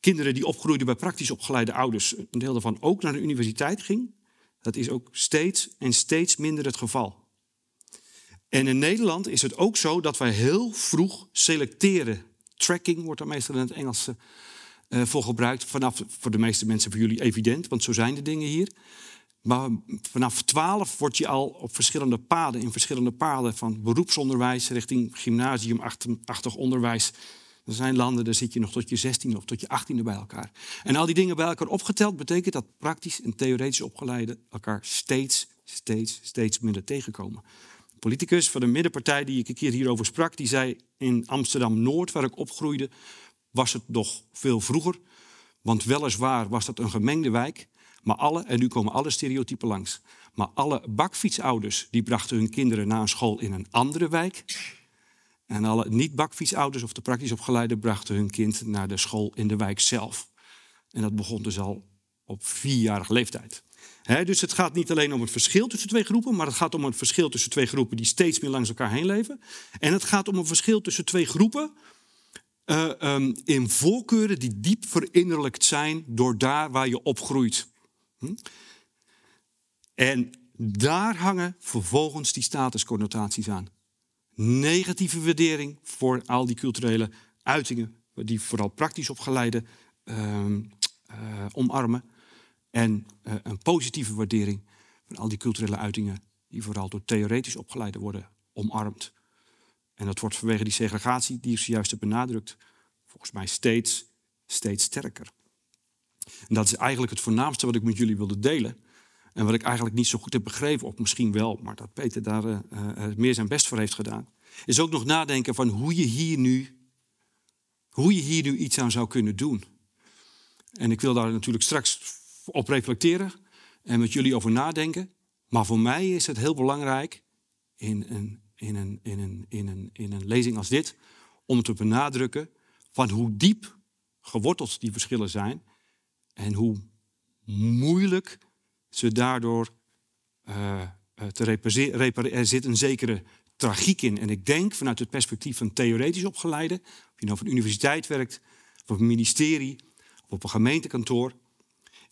kinderen die opgroeiden bij praktisch opgeleide ouders, een deel daarvan ook naar de universiteit ging, dat is ook steeds en steeds minder het geval. En in Nederland is het ook zo dat wij heel vroeg selecteren. Tracking wordt er meestal in het Engels uh, voor gebruikt. Vanaf, voor de meeste mensen voor jullie evident, want zo zijn de dingen hier. Maar vanaf 12 word je al op verschillende paden, in verschillende paden van beroepsonderwijs richting gymnasiumachtig onderwijs. Er zijn landen, daar zit je nog tot je 16 of tot je 18e bij elkaar. En al die dingen bij elkaar opgeteld betekent dat praktisch en theoretisch opgeleide elkaar steeds, steeds, steeds minder tegenkomen. Een politicus van de middenpartij die ik een keer hierover sprak, die zei in Amsterdam-Noord, waar ik opgroeide, was het nog veel vroeger. Want weliswaar was dat een gemengde wijk, maar alle, en nu komen alle stereotypen langs, maar alle bakfietsouders die brachten hun kinderen na een school in een andere wijk. En alle niet-bakfietsouders of de praktisch opgeleide brachten hun kind naar de school in de wijk zelf. En dat begon dus al op vierjarige leeftijd. dus het gaat niet alleen om het verschil tussen twee groepen, maar het gaat om het verschil tussen twee groepen die steeds meer langs elkaar heen leven. En het gaat om een verschil tussen twee groepen uh, um, in voorkeuren die diep verinnerlijkt zijn door daar waar je opgroeit. Hm? En daar hangen vervolgens die statusconnotaties aan. Negatieve waardering voor al die culturele uitingen, die vooral praktisch opgeleide uh, uh, omarmen. En uh, een positieve waardering van al die culturele uitingen, die vooral door theoretisch opgeleide worden omarmd. En dat wordt vanwege die segregatie, die ik zojuist heb benadrukt, volgens mij steeds, steeds sterker. En dat is eigenlijk het voornaamste wat ik met jullie wilde delen. En wat ik eigenlijk niet zo goed heb begrepen, of misschien wel, maar dat Peter daar uh, uh, meer zijn best voor heeft gedaan. Is ook nog nadenken van hoe je hier nu, hoe je hier nu iets aan zou kunnen doen. En ik wil daar natuurlijk straks op reflecteren en met jullie over nadenken. Maar voor mij is het heel belangrijk in een, in een, in een, in een, in een lezing als dit, om te benadrukken van hoe diep geworteld die verschillen zijn en hoe moeilijk ze daardoor uh, te repareren. Er zit een zekere tragiek in. En ik denk vanuit het perspectief van theoretisch opgeleide, of je nou een universiteit werkt, of op een ministerie, of op een gemeentekantoor,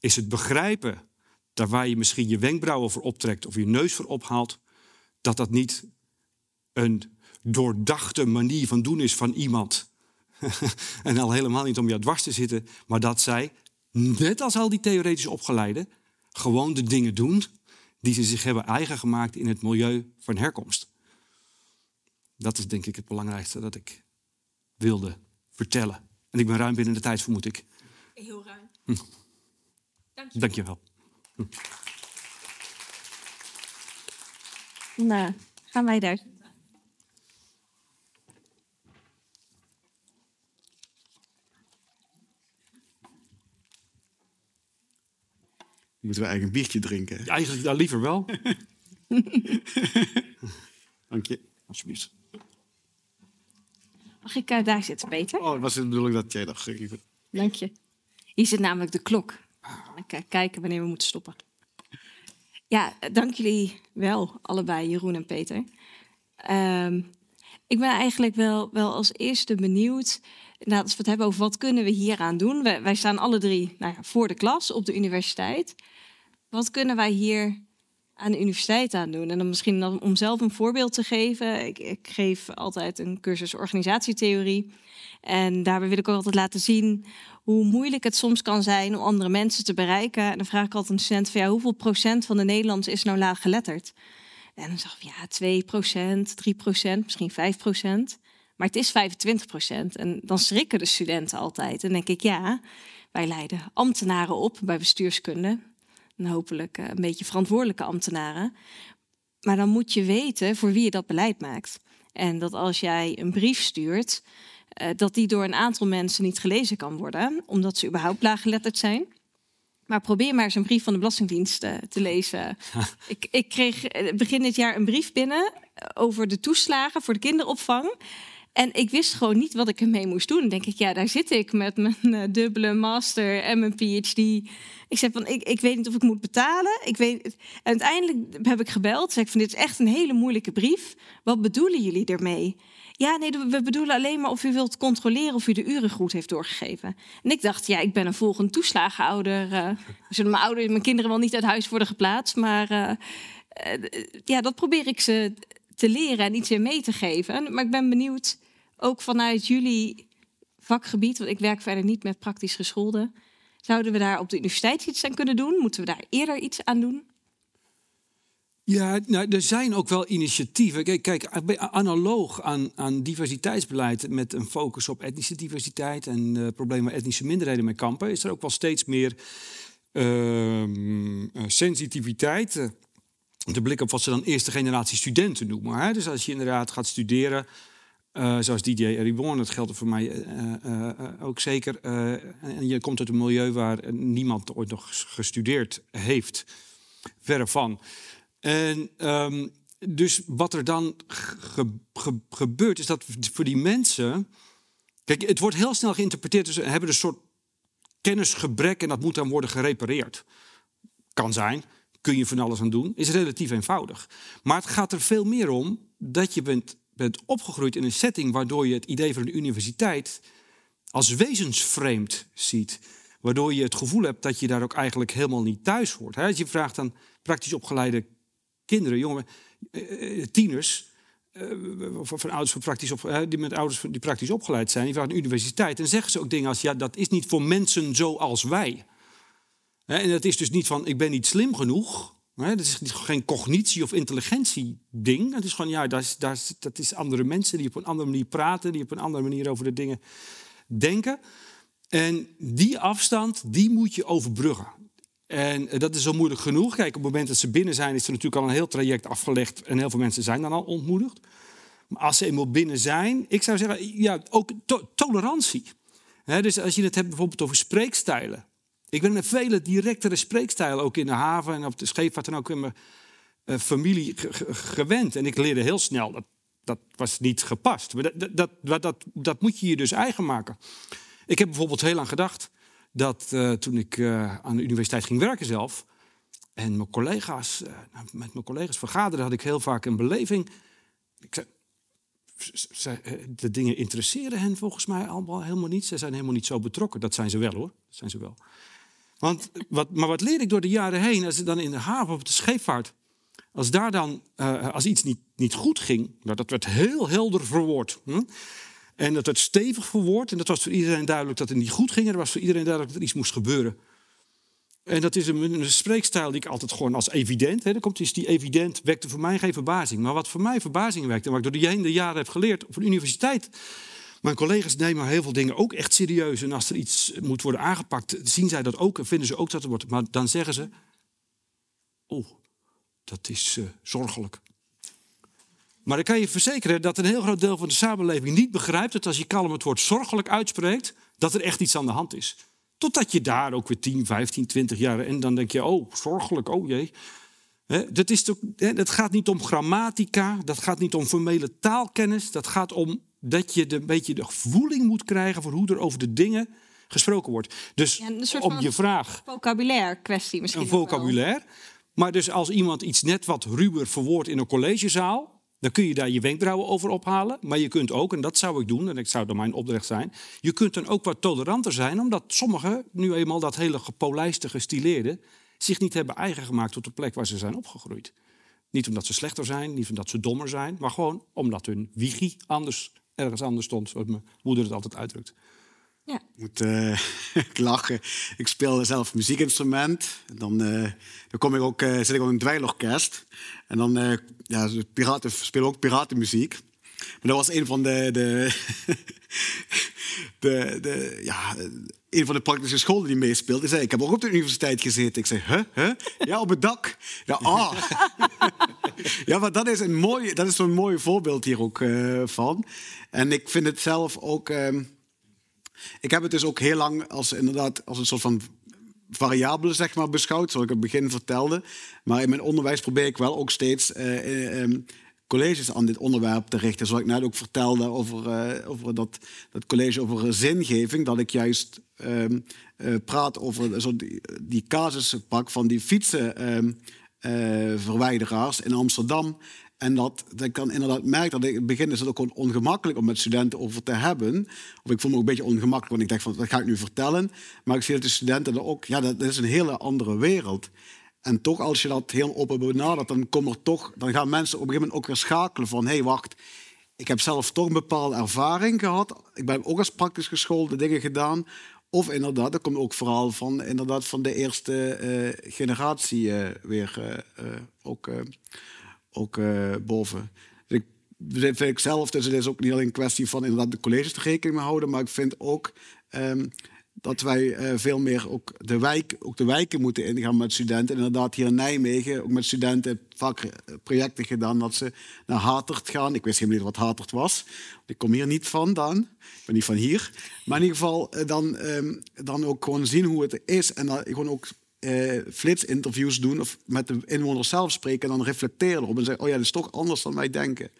is het begrijpen daar waar je misschien je wenkbrauwen voor optrekt of je neus voor ophaalt, dat dat niet een doordachte manier van doen is van iemand. en al helemaal niet om jou dwars te zitten, maar dat zij net als al die theoretisch opgeleiden, gewoon de dingen doen die ze zich hebben eigen gemaakt in het milieu van herkomst. Dat is denk ik het belangrijkste dat ik wilde vertellen. En ik ben ruim binnen de tijd, vermoed ik. Heel ruim. Hm. Dank je. Dank je wel. Hm. Nou, gaan wij daar. Moeten we eigenlijk een biertje drinken? Ja, eigenlijk daar liever wel. Dank je. Alsjeblieft. Mag ik uh, daar zitten, Peter? Oh, was het de bedoeling dat jij dat ging? Dank je. Hier zit namelijk de klok. Dan kan ik kijken wanneer we moeten stoppen. Ja, dank jullie wel, allebei, Jeroen en Peter. Um, ik ben eigenlijk wel, wel als eerste benieuwd nou, als we het hebben over wat kunnen we hieraan doen. Wij, wij staan alle drie nou ja, voor de klas op de universiteit. Wat kunnen wij hier aan de universiteit aan doen? En dan misschien om zelf een voorbeeld te geven. Ik, ik geef altijd een cursus organisatietheorie. En daarbij wil ik ook altijd laten zien hoe moeilijk het soms kan zijn om andere mensen te bereiken. En dan vraag ik altijd een student van hoeveel procent van de Nederlanders is nou laag geletterd? En dan zeg ik ja, 2 procent, 3 procent, misschien 5 procent. Maar het is 25 procent. En dan schrikken de studenten altijd. En denk ik, ja, wij leiden ambtenaren op bij bestuurskunde. En hopelijk eh, een beetje verantwoordelijke ambtenaren. Maar dan moet je weten voor wie je dat beleid maakt. En dat als jij een brief stuurt, eh, dat die door een aantal mensen niet gelezen kan worden, omdat ze überhaupt laaggeletterd zijn. Maar probeer maar eens een brief van de Belastingdienst eh, te lezen. ik, ik kreeg begin dit jaar een brief binnen over de toeslagen voor de kinderopvang. En ik wist gewoon niet wat ik ermee moest doen. Dan denk ik, ja, daar zit ik met mijn uh, dubbele master en mijn PhD. Ik zeg van, ik, ik weet niet of ik moet betalen. Ik weet, en uiteindelijk heb ik gebeld. Zeg ik van, dit is echt een hele moeilijke brief. Wat bedoelen jullie ermee? Ja, nee, we bedoelen alleen maar of u wilt controleren of u de uren goed heeft doorgegeven. En ik dacht, ja, ik ben een volgend toeslagenouder. Uh, zullen mijn ouders, mijn kinderen wel niet uit huis worden geplaatst, maar uh, ja, dat probeer ik ze te leren en iets mee te geven. Maar ik ben benieuwd, ook vanuit jullie vakgebied, want ik werk verder niet met praktisch gescholden. Zouden we daar op de universiteit iets aan kunnen doen? Moeten we daar eerder iets aan doen? Ja, nou, er zijn ook wel initiatieven. Kijk, kijk analoog aan, aan diversiteitsbeleid met een focus op etnische diversiteit en uh, problemen waar etnische minderheden mee kampen, is er ook wel steeds meer uh, sensitiviteit. De blik op wat ze dan eerste generatie studenten noemen. Dus als je inderdaad gaat studeren, uh, zoals DJ Reborn, dat geldt voor mij ook zeker. en je komt uit een milieu waar niemand ooit nog gestudeerd heeft. Verre van. En um, dus wat er dan ge, ge, gebeurt, is dat voor die mensen. Kijk, het wordt heel snel geïnterpreteerd. Dus ze hebben een soort kennisgebrek en dat moet dan worden gerepareerd. Kan zijn, kun je van alles aan doen, is relatief eenvoudig. Maar het gaat er veel meer om dat je bent, bent opgegroeid in een setting waardoor je het idee van de universiteit als wezensvreemd ziet. Waardoor je het gevoel hebt dat je daar ook eigenlijk helemaal niet thuis hoort. Als je vraagt aan praktisch opgeleide kinderen, jongen, eh, eh, tieners, of van ouders van praktisch op, die met ouders die praktisch opgeleid zijn, die vragen de universiteit. En zeggen ze ook dingen als: ja, dat is niet voor mensen zoals wij. En dat is dus niet van: ik ben niet slim genoeg. Dat is geen cognitie of intelligentie ding. Het is gewoon, ja, dat is, dat, is, dat is andere mensen die op een andere manier praten, die op een andere manier over de dingen denken. En die afstand, die moet je overbruggen. En eh, dat is zo moeilijk genoeg. Kijk, op het moment dat ze binnen zijn, is er natuurlijk al een heel traject afgelegd. En heel veel mensen zijn dan al ontmoedigd. Maar als ze eenmaal binnen zijn, ik zou zeggen, ja, ook tolerantie. dus als je het hebt bijvoorbeeld over spreekstijlen. Ik ben een vele directere spreekstijlen, ook in de haven en op de scheepvaart en ook in mijn uh, familie gewend. En ik leerde heel snel, dat, dat was niet gepast. Maar dat, dat, dat, dat, moet je je dus eigen maken. Ik heb bijvoorbeeld heel lang gedacht dat uh, toen ik uh, aan de universiteit ging werken zelf en mijn collega's, uh, met mijn collega's vergaderde, had ik heel vaak een beleving. Ik zei, de dingen interesseren hen volgens mij allemaal helemaal niet. Ze zijn helemaal niet zo betrokken. Dat zijn ze wel hoor. Dat zijn ze wel. Want, wat, maar wat leer ik door de jaren heen, als ik dan in de haven op de scheepvaart, als daar dan, als iets niet, niet goed ging, nou, dat werd heel helder verwoord. Hm? En dat werd stevig verwoord. En dat was voor iedereen duidelijk dat het niet goed ging. En er was voor iedereen duidelijk dat er iets moest gebeuren. En dat is een, spreekstijl die ik altijd gewoon als evident. Hè, dan komt iets die evident wekte voor mij geen verbazing. Maar wat voor mij verbazing wekte, en wat ik door de hele jaren heb geleerd op een universiteit. Mijn collega's nemen heel veel dingen ook echt serieus. En als er iets moet worden aangepakt, zien zij dat ook en vinden ze ook dat er wordt. Maar dan zeggen ze: Oh, dat is uh, zorgelijk. Maar ik kan je verzekeren dat een heel groot deel van de samenleving niet begrijpt dat als je kalm het woord zorgelijk uitspreekt, dat er echt iets aan de hand is. Totdat je daar ook weer 10, 15, 20 jaar en dan denk je, oh, zorgelijk, oh jee. dat, is toch, dat gaat niet om grammatica, dat gaat niet om formele taalkennis, dat gaat om dat je de, een beetje de voeling moet krijgen voor hoe er over de dingen gesproken wordt. Dus ja, om je vraag. Vocabulaire kwestie misschien. Een vocabulaire. Maar dus als iemand iets net wat ruwer verwoordt in een collegezaal, dan kun je daar je wenkbrauwen over ophalen. Maar je kunt ook, en dat zou ik doen, en dat zou dan mijn opdracht zijn. Je kunt dan ook wat toleranter zijn, omdat sommigen, nu eenmaal dat hele gepolijste, gestileerde, zich niet hebben eigen gemaakt tot de plek waar ze zijn opgegroeid. Niet omdat ze slechter zijn, niet omdat ze dommer zijn, maar gewoon omdat hun wiegi anders, ergens anders stond, zoals mijn moeder het altijd uitdrukt. Ja. Ik moet uh, lachen. Ik speel zelf muziekinstrument. Dan, uh, dan kom ik ook, uh, zit ik ook in een dweilorkest. En dan, ja, piraten spelen ook piratenmuziek. Maar dat was een van de, de, de, ja, een van de praktische scholen die meespeelde. Die zei, ik heb ook op de universiteit gezeten. Ik zei, huh? huh? Ja, op het dak. Ja, ah. ja, maar dat is, een mooi, dat is zo'n mooi voorbeeld hier ook van. En ik vind het zelf ook... Ehm, ik heb het dus ook heel lang als, inderdaad, als een soort van variabele zeg maar, beschouwd, zoals ik het begin vertelde. Maar in mijn onderwijs probeer ik wel ook steeds uh, colleges aan dit onderwerp te richten. Zoals ik net ook vertelde over, uh, over dat, dat college over zingeving. Dat ik juist ehm, praat over zo die, die casuspak van die fietsenverwijderaars in Amsterdam. En dat, dat ik dan inderdaad merk dat ik in het begin is het ook ongemakkelijk om met studenten over te hebben. Of ik voel me ook een beetje ongemakkelijk, want ik denk van dat ga ik nu vertellen. Maar ik zie dat de studenten er ook, ja, dat, is een hele andere wereld. En toch, als je dat heel open benadert, dan, komen er toch, dan gaan mensen op een gegeven moment ook weer schakelen van... hé, hey, wacht, ik heb zelf toch een bepaalde ervaring gehad. Ik ben ook als praktisch geschoolde dingen gedaan. Of inderdaad, dat komt ook vooral van, inderdaad, van de eerste eh, generatie uh, weer uh, ook, ook boven. Dus ik vind ik zelf, dus het is ook niet alleen een kwestie van inderdaad de colleges te rekening mee houden, maar ik vind ook um, dat wij uh, veel meer ook de, wijk, ook de wijken moeten ingaan met studenten. Inderdaad, hier in Nijmegen, ook met studenten, vaak projecten gedaan dat ze naar Hatert gaan. Ik wist helemaal niet wat Hatert was. Ik kom hier niet van dan. Ik ben niet van hier. Maar in ieder geval uh, dan, um, dan ook gewoon zien hoe het is. En dan gewoon ook uh, flitsinterviews doen of met de inwoners zelf spreken en dan reflecteren erop en zeggen, oh ja, dat is toch anders dan wij denken.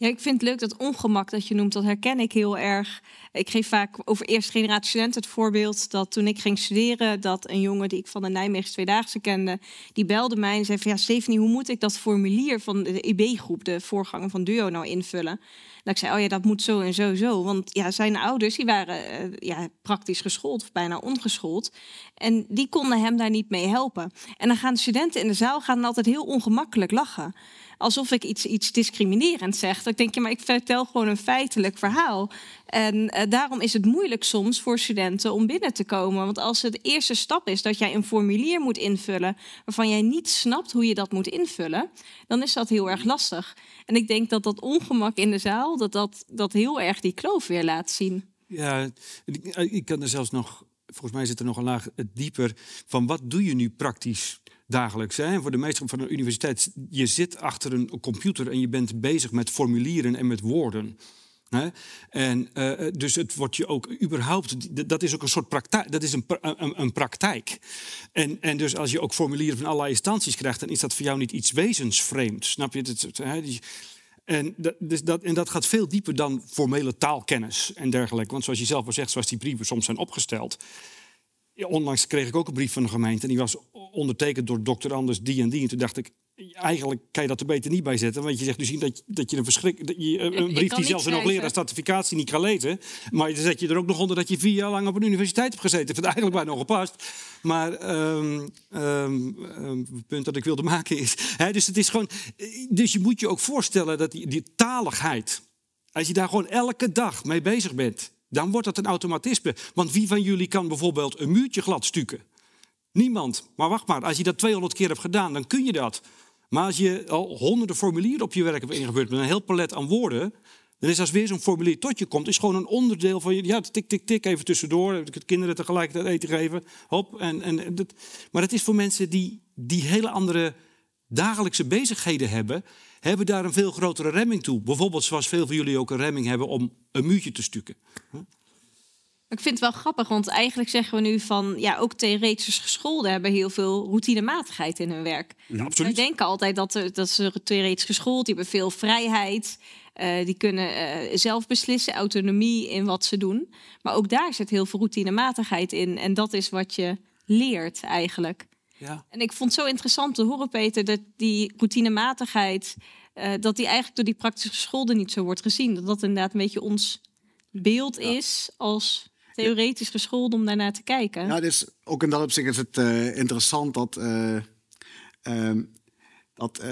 Ja, ik vind het leuk dat ongemak dat je noemt, dat herken ik heel erg. Ik geef vaak over eerste generatie studenten het voorbeeld dat toen ik ging studeren, dat een jongen die ik van de Nijmeegse Tweedaagse kende, die belde mij en zei van ja, Stephanie, hoe moet ik dat formulier van de IB-groep, de voorganger van Duo, nou invullen? Dat ik zei, oh ja, dat moet zo en zo, zo. Want ja, zijn ouders, die waren uh, ja, praktisch geschoold of bijna ongeschoold. En die konden hem daar niet mee helpen. En dan gaan de studenten in de zaal gaan altijd heel ongemakkelijk lachen alsof ik iets, iets discriminerend zeg. ik denk, ja, maar ik vertel gewoon een feitelijk verhaal. En uh, daarom is het moeilijk soms voor studenten om binnen te komen. Want als het de eerste stap is dat jij een formulier moet invullen waarvan jij niet snapt hoe je dat moet invullen, dan is dat heel erg lastig. En ik denk dat dat ongemak in de zaal, dat dat, dat heel erg die kloof weer laat zien. Ja, ik, ik kan er zelfs nog, volgens mij zit er nog een laag dieper van wat doe je nu praktisch dagelijks. Hè? Voor de meester van de universiteit, je zit achter een computer en je bent bezig met formulieren en met woorden. Hè? En uh, dus het wordt je ook überhaupt, dat is ook een soort praktijk, dat is een, een, praktijk. En, en dus als je ook formulieren van allerlei instanties krijgt, dan is dat voor jou niet iets wezensvreemd. Snap je? Dat, hè? En dat, dus dat, en dat gaat veel dieper dan formele taalkennis en dergelijke. Want zoals je zelf al zegt, zoals die brieven soms zijn opgesteld, onlangs kreeg ik ook een brief van de gemeente. En die was ondertekend door dokter Anders die en die. En toen dacht ik, eigenlijk kan je dat er beter niet bij zetten. Want je zegt dus dat, dat je een, verschrik, dat je, een brief die zelfs een hoogleraar certificatie niet kan lezen. Maar dan zet je er ook nog onder dat je vier jaar lang op een universiteit hebt gezeten. Ik vind het eigenlijk bijna ongepast. Maar um, um, het punt dat ik wilde maken is... Hè, dus, het is gewoon, dus je moet je ook voorstellen dat die, die taligheid... Als je daar gewoon elke dag mee bezig bent dan wordt dat een automatisme. Want wie van jullie kan bijvoorbeeld een muurtje glad stukken? Niemand. Maar wacht maar, als je dat 200 keer hebt gedaan, dan kun je dat. Maar als je al honderden formulieren op je werk hebt ingevuld met een heel palet aan woorden, dan is als weer zo'n formulier tot je komt, is gewoon een onderdeel van je. Ja, tik, tik, tik, even tussendoor. De kinderen tegelijkertijd eten geven. Hop. En, en, dat, maar het is voor mensen die, die hele andere dagelijkse bezigheden hebben, hebben daar een veel grotere remming toe. Bijvoorbeeld zoals veel van jullie ook een remming hebben om een muurtje te stukken. Ik vind het wel grappig, want eigenlijk zeggen we nu van ja, ook theoretisch gescholden hebben heel veel routinematigheid in hun werk. Ja, absoluut. Wij denken altijd dat, dat ze theoretisch geschoold, die hebben veel vrijheid, uh, die kunnen uh, zelf beslissen, autonomie in wat ze doen. Maar ook daar zit heel veel routinematigheid in en dat is wat je leert eigenlijk. Ja. En ik vond het zo interessant te horen, Peter, dat die routinematigheid, uh, dat die eigenlijk door die praktische gescholden niet zo wordt gezien. Dat dat inderdaad een beetje ons beeld is als theoretisch geschoold om daarnaar te kijken. Ja, dus ook in dat opzicht is het uh, interessant dat, uh, dat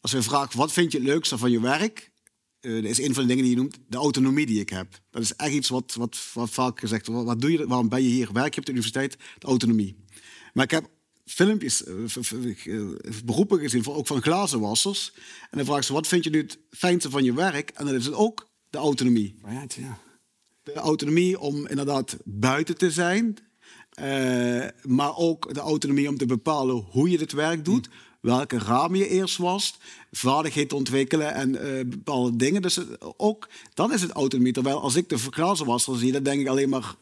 als we vragen wat vind je het leukste van je werk, dat is een van de dingen die je noemt, de autonomie die ik heb. Dat is echt iets wat, wat, wat vaak gezegd wordt. Wat doe je, waarom ben je hier? Werk je op de universiteit? De autonomie. Maar ik heb filmpjes, uh, beroepen gezien, ook van glazenwassers. En dan vraag ze, wat vind je nu het fijnste van je werk? En dan is het ook de autonomie. Right. De autonomie om inderdaad buiten te zijn. Uh, maar ook de autonomie om te bepalen hoe je dit werk doet. Hm. Welke ramen je eerst was. Vaardigheid ontwikkelen en uh, bepaalde dingen. Dus ook, dan is het autonomie. Terwijl als ik de glazenwasser zie, dan denk ik alleen maar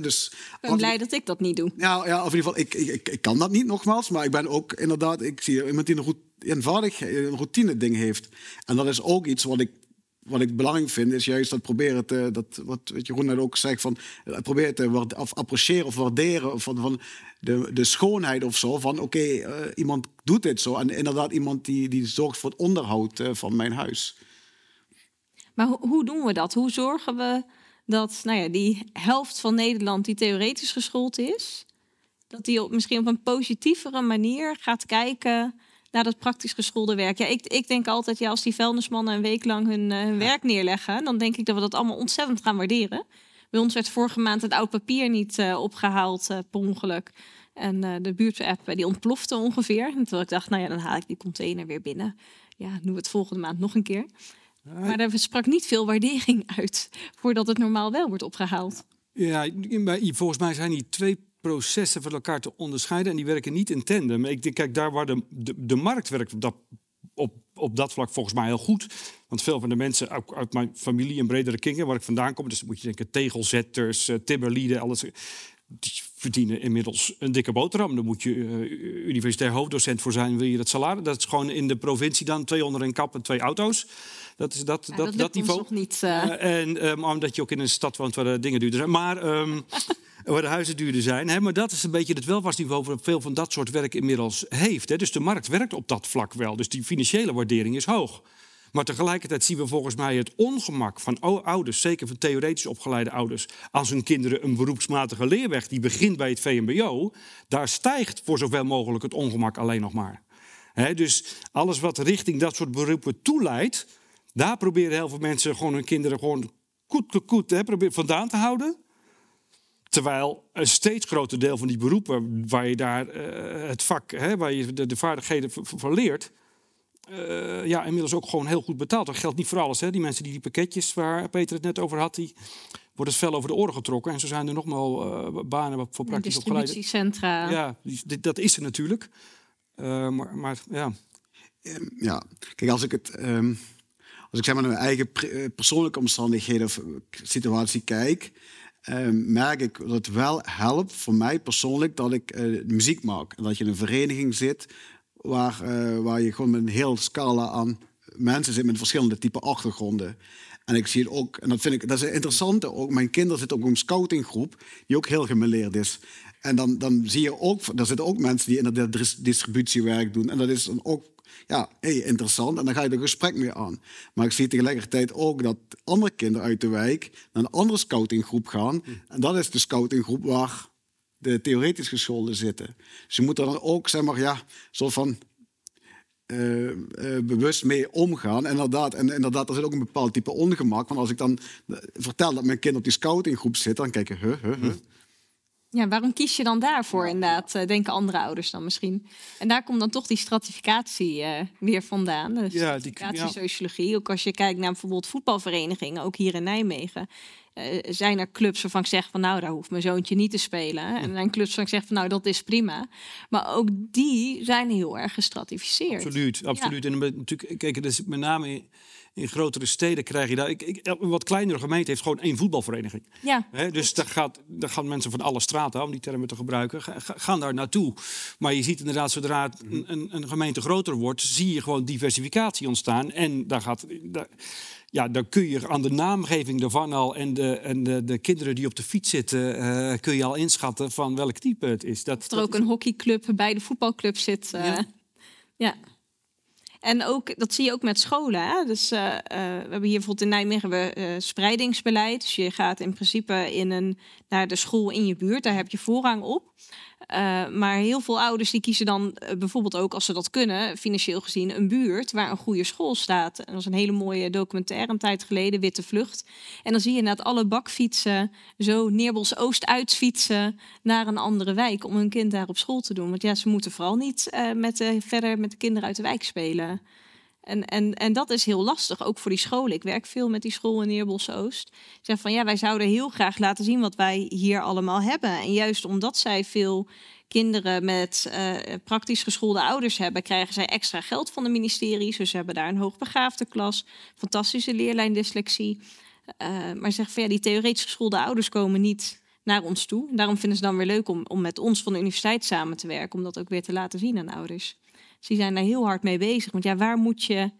dus, ik ben blij dat ik dat niet doe. Ja, ja of in ieder geval, ik, ik, ik, kan dat niet nogmaals. Maar ik ben ook inderdaad, ik zie iemand die een, eenvoudig een routine ding heeft. En dat is ook iets wat ik, wat ik belangrijk vind, is juist dat proberen te, dat wat, wat Jeroen net ook zegt, van eh, proberen te of appreciëren of waarderen van, van de, de schoonheid of zo. Van oké, uh, iemand doet dit zo. En inderdaad iemand die, die zorgt voor het onderhoud uh, van mijn huis. Maar ho hoe doen we dat? Hoe zorgen we dat nou ja, die helft van Nederland die theoretisch geschoold is, Dat die op, misschien op een positievere manier gaat kijken naar dat praktisch geschoolde werk. Ja, ik, ik denk altijd, ja, als die vuilnismannen een week lang hun, uh, hun werk neerleggen, dan denk ik dat we dat allemaal ontzettend gaan waarderen. Bij ons werd vorige maand het oud papier niet uh, opgehaald uh, per ongeluk. En de buurtapp die ontplofte ongeveer. En toen ik dacht, nou ja, dan haal ik die container weer binnen. Ja, doen we het volgende maand nog een keer. Maar er sprak niet veel waardering uit voordat het normaal wel wordt opgehaald. Ja, volgens mij zijn die twee processen van elkaar te onderscheiden en die werken niet in tandem. Ik kijk, daar waar de, de, markt werkt dat, op, op dat vlak volgens mij heel goed. Want veel van de mensen ook uit mijn familie en bredere kringen, waar ik vandaan kom, dus moet je denken tegelzetters, uh, timmerlieden, alles. Die verdienen inmiddels een dikke boterham. Daar moet je uh, universitair hoofddocent voor zijn, wil je dat salaris. Dat is gewoon in de provincie dan twee onder een kap en twee auto's. Dat is dat, Ja, dat, dat niveau. nog niet, eh. Eh, en um, omdat je ook in een stad woont waar de dingen duurder zijn. Maar ehm, waar de huizen duurder zijn. Hè? Maar dat is een beetje het welvaartsniveau waar veel van dat soort werk inmiddels heeft. Hè? Dus de markt werkt op dat vlak wel. Dus die financiële waardering is hoog. Maar tegelijkertijd zien we volgens mij het ongemak van ouders, zeker van theoretisch opgeleide ouders, als hun kinderen een beroepsmatige leerweg die begint bij het VMBO, daar stijgt voor zoveel mogelijk het ongemak alleen nog maar. Dus alles wat richting dat soort beroepen toeleidt, daar proberen heel veel mensen gewoon hun kinderen gewoon koet, koet, koet hè, proberen vandaan te houden. Terwijl een steeds groter deel van die beroepen waar je daar eh, het vak, hè, waar je de, de vaardigheden van leert, eh, ja, inmiddels ook gewoon heel goed betaald. Dat geldt niet voor alles. Hè. Die mensen die die pakketjes waar Peter het net over had, die worden het fel over de oren getrokken. En zo zijn er nog wel eh, banen voor praktisch opgeleide. distributiecentra. Ja, die- dit- dat is er natuurlijk. Eh, maar, maar ja, Ehm, ja, kijk, als ik het. ehm, als ik zeg naar mijn eigen eh, persoonlijke omstandigheden of eh, situatie kijk, ehm, merk ik dat het wel helpt voor mij persoonlijk dat ik eh, muziek maak. En dat je in een vereniging zit waar, waar je gewoon met een heel scala aan mensen zit met verschillende type achtergronden. En ik zie het ook, en dat vind ik, dat is een interessante ook. Mijn kinderen zitten ook op een scoutinggroep die ook heel gemeleerd is. En dan, dan zie je ook, er zitten ook mensen die inderdaad dis- distributiewerk doen. En dat is dan ook ja, hey, interessant. En dan ga je er gesprek mee aan. Maar ik zie tegelijkertijd ook dat andere kinderen uit de wijk naar een andere scoutinggroep gaan. En dat is de scoutinggroep waar de theoretisch geschoolden zitten. Dus je moet er dan ook, zeg maar, ja, soort van eh, eh, bewust mee omgaan. En inderdaad, en inderdaad, er zit ook een bepaald type ongemak. Want als ik dan eh, vertel dat mijn kind op die scoutinggroep zit, dan kijken, huh, huh, huh. Ja, waarom kies je dan daarvoor inderdaad, eh, denken andere ouders dan misschien. En daar komt dan toch die stratificatie eh, weer vandaan. De Ja, die- stratificatiesociologie. Ook als je kijkt naar bijvoorbeeld voetbalverenigingen, ook hier in Nijmegen. eh, zijn er clubs waarvan ik zeg van nou, daar hoeft mijn zoontje niet te spelen. En er zijn clubs waarvan ik zeg van nou, dat is prima. Maar ook die zijn heel erg gestratificeerd. absoluut. absoluut. En natuurlijk, kijk, dus met name in, grotere steden krijg je daar... Ik, ik, een wat kleinere gemeente heeft gewoon één voetbalvereniging. Ja, dus daar, gaat, daar gaan mensen van alle straten, om die termen te gebruiken, ga- ga- gaan daar naartoe. Maar je ziet inderdaad, zodra het een, een, een gemeente groter wordt, zie je gewoon diversificatie ontstaan. En daar gaat, daar, ja, dan kun je aan de naamgeving ervan al en de, en de, de kinderen die op de fiets zitten, eh, kun je al inschatten van welk type het is. Dat, dat er ook een hockeyclub bij de voetbalclub zit. eh, Ja. ja. En ook, dat zie je ook met scholen. Hè? Dus, eh, eh, we hebben hier bijvoorbeeld in Nijmegen we, eh, spreidingsbeleid. Dus je gaat in principe in een, naar de school in je buurt. Daar heb je voorrang op. Eh, maar heel veel ouders die kiezen dan eh, bijvoorbeeld ook, als ze dat kunnen, financieel gezien, een buurt waar een goede school staat. Dat was een hele mooie documentaire een tijd geleden, Witte Vlucht. En dan zie je inderdaad alle bakfietsen zo Neerbos Oost uitfietsen naar een andere wijk om hun kind daar op school te doen. Want ja, ze moeten vooral niet eh, met de, verder met de kinderen uit de wijk spelen. En, en, en dat is heel lastig, ook voor die scholen. Ik werk veel met die school in Neerbos Oost. Zeg van ja, wij zouden heel graag laten zien wat wij hier allemaal hebben. En juist omdat zij veel kinderen met eh, praktisch geschoolde ouders hebben, krijgen zij extra geld van de ministeries. Dus ze hebben daar een hoogbegaafde klas, fantastische leerlijn dyslexie. Eh, maar zeg van ja, die theoretisch geschoolde ouders komen niet naar ons toe. Daarom vinden ze dan weer leuk om, om met ons van de universiteit samen te werken, om dat ook weer te laten zien aan ouders. Die zijn daar heel hard mee bezig. Want ja, waar moet je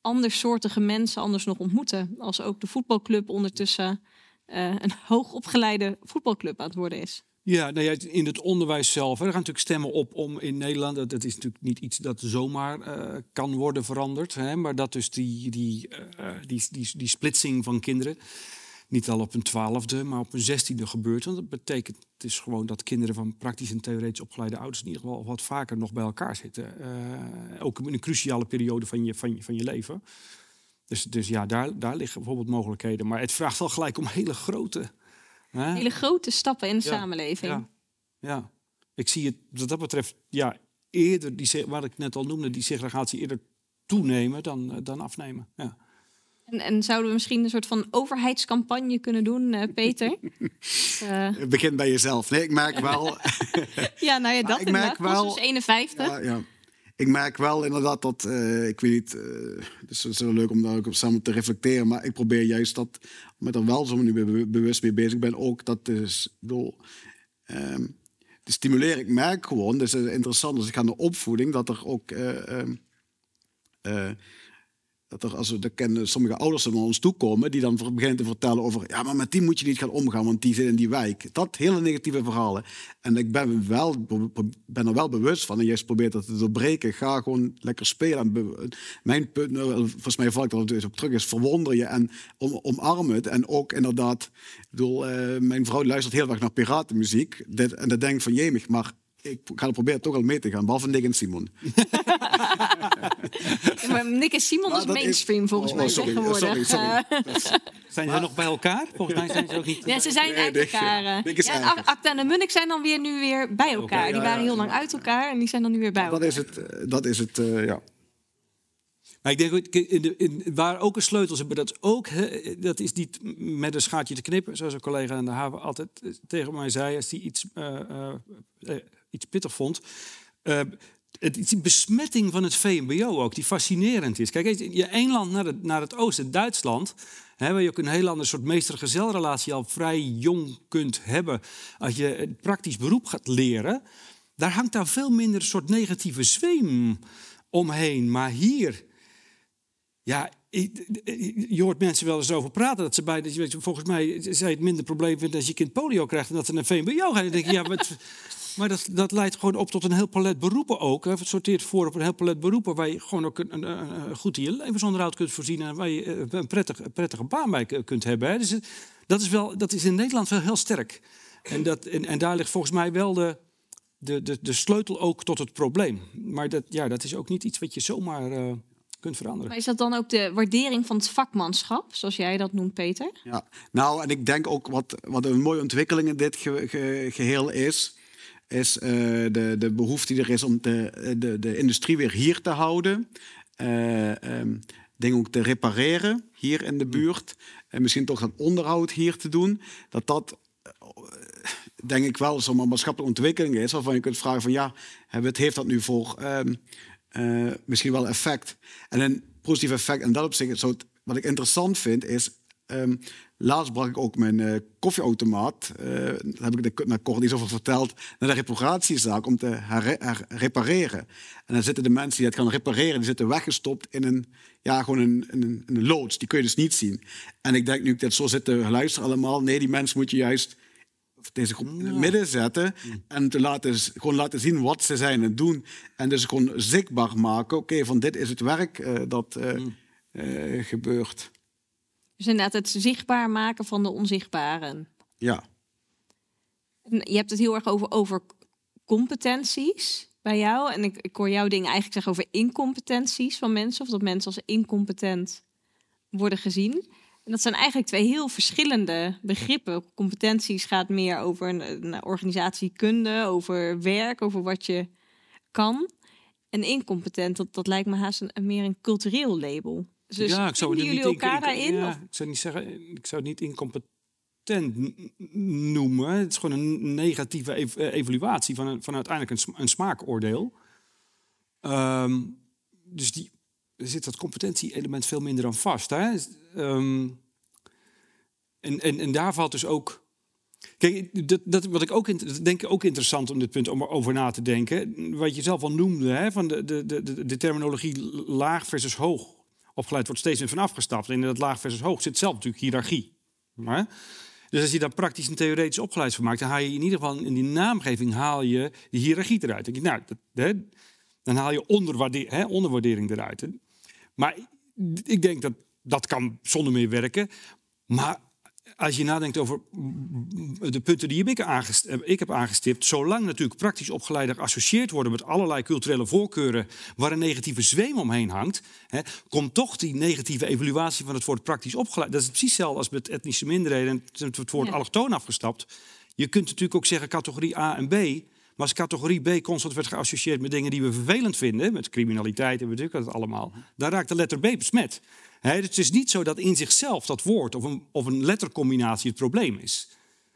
andersoortige mensen anders nog ontmoeten? Als ook de voetbalclub ondertussen eh, een hoogopgeleide voetbalclub aan het worden is. Ja, nou ja, in het onderwijs zelf. hè, Er gaan natuurlijk stemmen op om in Nederland. Dat, dat is natuurlijk niet iets dat zomaar eh, kan worden veranderd. Hè, maar dat dus die, die, eh, die, die, die splitsing van kinderen. Niet al op een twaalfde, maar op een zestiende gebeurt. Want dat betekent het is gewoon dat kinderen van praktisch en theoretisch opgeleide ouders in ieder geval wat vaker nog bij elkaar zitten. Uh, ook in een cruciale periode van je, van je, van je leven. Dus, dus ja, daar, daar liggen bijvoorbeeld mogelijkheden. Maar het vraagt wel gelijk om hele grote... Hè? Hele grote stappen in de samenleving. Ja, ja, ik zie het wat dat betreft ja, eerder, die, wat ik net al noemde, die segregatie eerder toenemen dan, eh, dan afnemen. Ja. En, en, zouden we misschien een soort van overheidscampagne kunnen doen, uh, Peter? uh... Begin bij jezelf. Nee, ik merk wel. ja, nou ja, dat ik merk wel. 51. Ja, ja, Ik merk wel inderdaad dat, uh, ik weet niet, het is zo leuk om daar ook samen te reflecteren, maar ik probeer juist dat, met er wel zo nu bewust mee bezig ben, ook dat is, bedoel, um, te stimuleren. Ik merk gewoon, dus interessant, als ik ga naar opvoeding, dat er ook ehm, dat er, als we kennen, sommige ouders naar ons toe komen, die dan beginnen te vertellen over, ja, maar met die moet je niet gaan omgaan, want die zit in die wijk. Dat hele negatieve verhalen. En ik ben, wel, ben er wel bewust van, en juist probeert dat te doorbreken. Ga gewoon lekker spelen. En mijn punt, nou, volgens mij val ik er op terug, is verwonder je en om, omarm het. En ook inderdaad, ik bedoel, uh, mijn vrouw luistert heel erg naar piratenmuziek. Dit, en dan denkt van, jemig, maar ik ga proberen toch al mee te gaan, behalve Nick en Simon. maar Nick en Simon is mainstream volgens oh, mij sorry, tegenwoordig. Sorry, zijn ze nog bij elkaar? Volgens mij zijn ze ook niet. Ja, ze zijn uit elkaar. Eh. Ja, Acta en de Munnik zijn dan weer nu weer bij elkaar. Die waren heel lang uit elkaar en die zijn dan nu weer bij elkaar. Dat is het, eh, dat is het uh, ja. Maar ik denk, in de, in, waar ook een sleutel zit, maar dat is ook, dat is niet met een schaartje te knippen, zoals een collega aan de haven altijd tegen mij zei, als die iets uh, uh, iets pittig vond. Het die besmetting van het VMBO ook, die fascinerend is. Kijk, je één land naar het, naar het oosten, Duitsland, hè, waar je ook een heel ander soort meester-gezelrelatie al vrij jong kunt hebben. Als je een praktisch beroep gaat leren, daar hangt daar veel minder een soort negatieve zweem omheen. Maar hier, ja, je hoort mensen wel eens over praten dat ze bij, volgens mij, zij het minder probleem vinden als je kind polio krijgt en dat ze een VMBO gaat. Dan denk je, ja, wat, maar dat, dat leidt gewoon op tot een heel palet beroepen ook. Hè. Het sorteert voor op een heel palet beroepen waar je gewoon ook een, een, een goed in je levensonderhoud kunt voorzien en waar je eh, een prettige, prettige baan bij kunt hebben. Hè. Dus dat is, wel, dat is in Nederland wel heel sterk. En, dat, en, en daar ligt volgens mij wel de, de, de, de sleutel ook tot het probleem. Maar dat, ja, dat is ook niet iets wat je zomaar uh, kunt veranderen. Maar is dat dan ook de waardering van het vakmanschap, zoals jij dat noemt, Peter? Ja, nou, en ik denk ook wat, wat een mooie ontwikkeling in dit geheel is is uh, de, de behoefte die er is om de, de, de industrie weer hier te houden. Uh, um, dingen ook te repareren hier in de hmm. buurt. En misschien toch dat onderhoud hier te doen. Dat dat, denk ik wel, zo'n maatschappelijke ontwikkeling is. Waarvan je kunt vragen van ja, het heeft dat nu voor um, uh, misschien wel effect. En een positief effect. En dat op zich, wat ik interessant vind, is Um, laatst bracht ik ook mijn uh, koffieautomaat, uh, daar heb ik de, naar kort iets over verteld, naar de reparatiezaak om te repareren. En dan zitten de mensen die het gaan repareren, die zitten weggestopt in een, ja, gewoon een, een, een loods. Die kun je dus niet zien. En ik denk nu ik dat zo zit te luisteren allemaal, nee, die mensen moet je juist deze groep in het midden zetten en te laten, gewoon laten zien wat ze zijn en doen. En dus gewoon zichtbaar maken, oké, van dit is het werk uh, dat gebeurt. Dus inderdaad het zichtbaar maken van de onzichtbaren. Ja. Je hebt het heel erg over, over competenties bij jou. En ik, ik hoor jouw dingen eigenlijk zeggen over incompetenties van mensen. Of dat mensen als incompetent worden gezien. En dat zijn eigenlijk twee heel verschillende begrippen. Competenties gaat meer over een, een organisatiekunde, over werk, over wat je kan. En incompetent, dat, dat lijkt me haast een, meer een cultureel label. Dus ja, ik zou jullie niet elkaar daarin? Ja, ik zou niet zeggen, ik zou het niet incompetent noemen. Het is gewoon een negatieve eh, evaluatie van, een, van uiteindelijk een, een smaakoordeel. Um, dus die, er zit dat competentie-element veel minder aan vast. Hè? Um, en, en, en daar valt dus ook. Kijk, dat, dat wat ik ook dat denk ik ook interessant om dit punt om over na te denken. Wat je zelf al noemde, hè, van de, de, de, de terminologie laag versus hoog opgeleid wordt, steeds meer van afgestapt. En in dat laag versus hoog zit zelf natuurlijk hiërarchie. Maar, dus als je daar praktisch en theoretisch opgeleid van maakt, dan haal je in ieder geval in die naamgeving haal je die hiërarchie eruit. Dan, nou, dat, hè, dan haal je onderwaarde, hè, onderwaardering eruit. Maar ik denk dat dat kan zonder meer werken. Maar als je nadenkt over de punten die ik, ik heb aangestipt, zolang natuurlijk praktisch opgeleiden geassocieerd worden met allerlei culturele voorkeuren waar een negatieve zweem omheen hangt, hè, komt toch die negatieve evaluatie van het woord praktisch opgeleid. Dat is precies hetzelfde als met etnische minderheden en het woord ja. allochtoon afgestapt. Je kunt natuurlijk ook zeggen categorie A en B. Maar als categorie B constant werd geassocieerd met dingen die we vervelend vinden, met criminaliteit en ik dat allemaal, dan raakt de letter B besmet. He, het is niet zo dat in zichzelf dat woord of een, of een lettercombinatie het probleem is.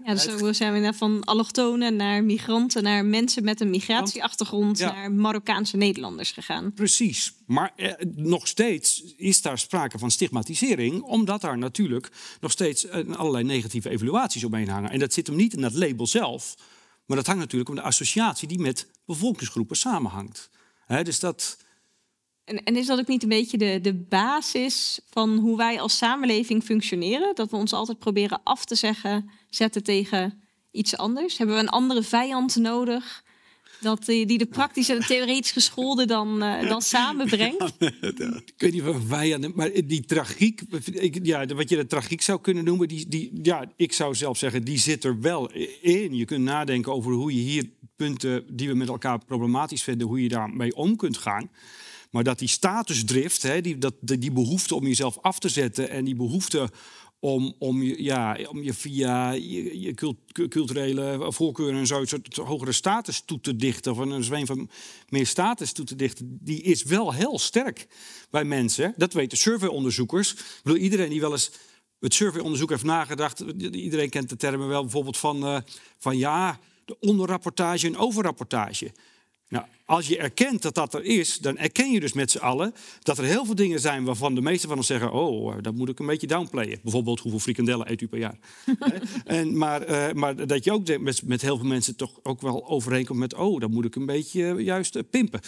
Ja, dus zo zijn we van allochtonen naar migranten, naar mensen met een migratieachtergrond, naar Marokkaanse Nederlanders gegaan. Precies. Maar eh, nog steeds is daar sprake van stigmatisering, omdat daar natuurlijk nog steeds eh, allerlei negatieve evaluaties omheen hangen. En dat zit hem niet in dat label zelf, maar dat hangt natuurlijk om de associatie die met bevolkingsgroepen samenhangt. He, dus dat, en, en, is dat ook niet een beetje de, de basis van hoe wij als samenleving functioneren? Dat we ons altijd proberen af te zeggen, zetten tegen iets anders? Hebben we een andere vijand nodig? Dat die, die de praktische en de theoretisch geschoolde dan, uh, dan samenbrengt? Ik weet niet van vijanden, maar die tragiek, ja, wat je de tragiek zou kunnen noemen, die, die, ja, ik zou zelf zeggen, die zit er wel in. Je kunt nadenken over hoe je hier punten die we met elkaar problematisch vinden, hoe je daarmee om kunt gaan. Maar dat die statusdrift, hè, die, dat, die behoefte om jezelf af te zetten en die behoefte om, om, je, ja, om je via je, culturele voorkeuren en zo een hogere status toe te dichten, of een zweem van meer status toe te dichten, die is wel heel sterk bij mensen. Dat weten surveyonderzoekers. Ik bedoel, iedereen die wel eens het surveyonderzoek heeft nagedacht, iedereen kent de termen wel, bijvoorbeeld van, uh, van ja, de onderrapportage en overrapportage. Nou, als je erkent dat dat er is, dan erken je dus met z'n allen dat er heel veel dingen zijn waarvan de meesten van ons zeggen: Oh, dat moet ik een beetje downplayen. Bijvoorbeeld, hoeveel frikandellen eet u per jaar? en, maar, uh, maar dat je ook met, met heel veel mensen toch ook wel overeenkomt met: Oh, dat moet ik een beetje juist uh, pimpen.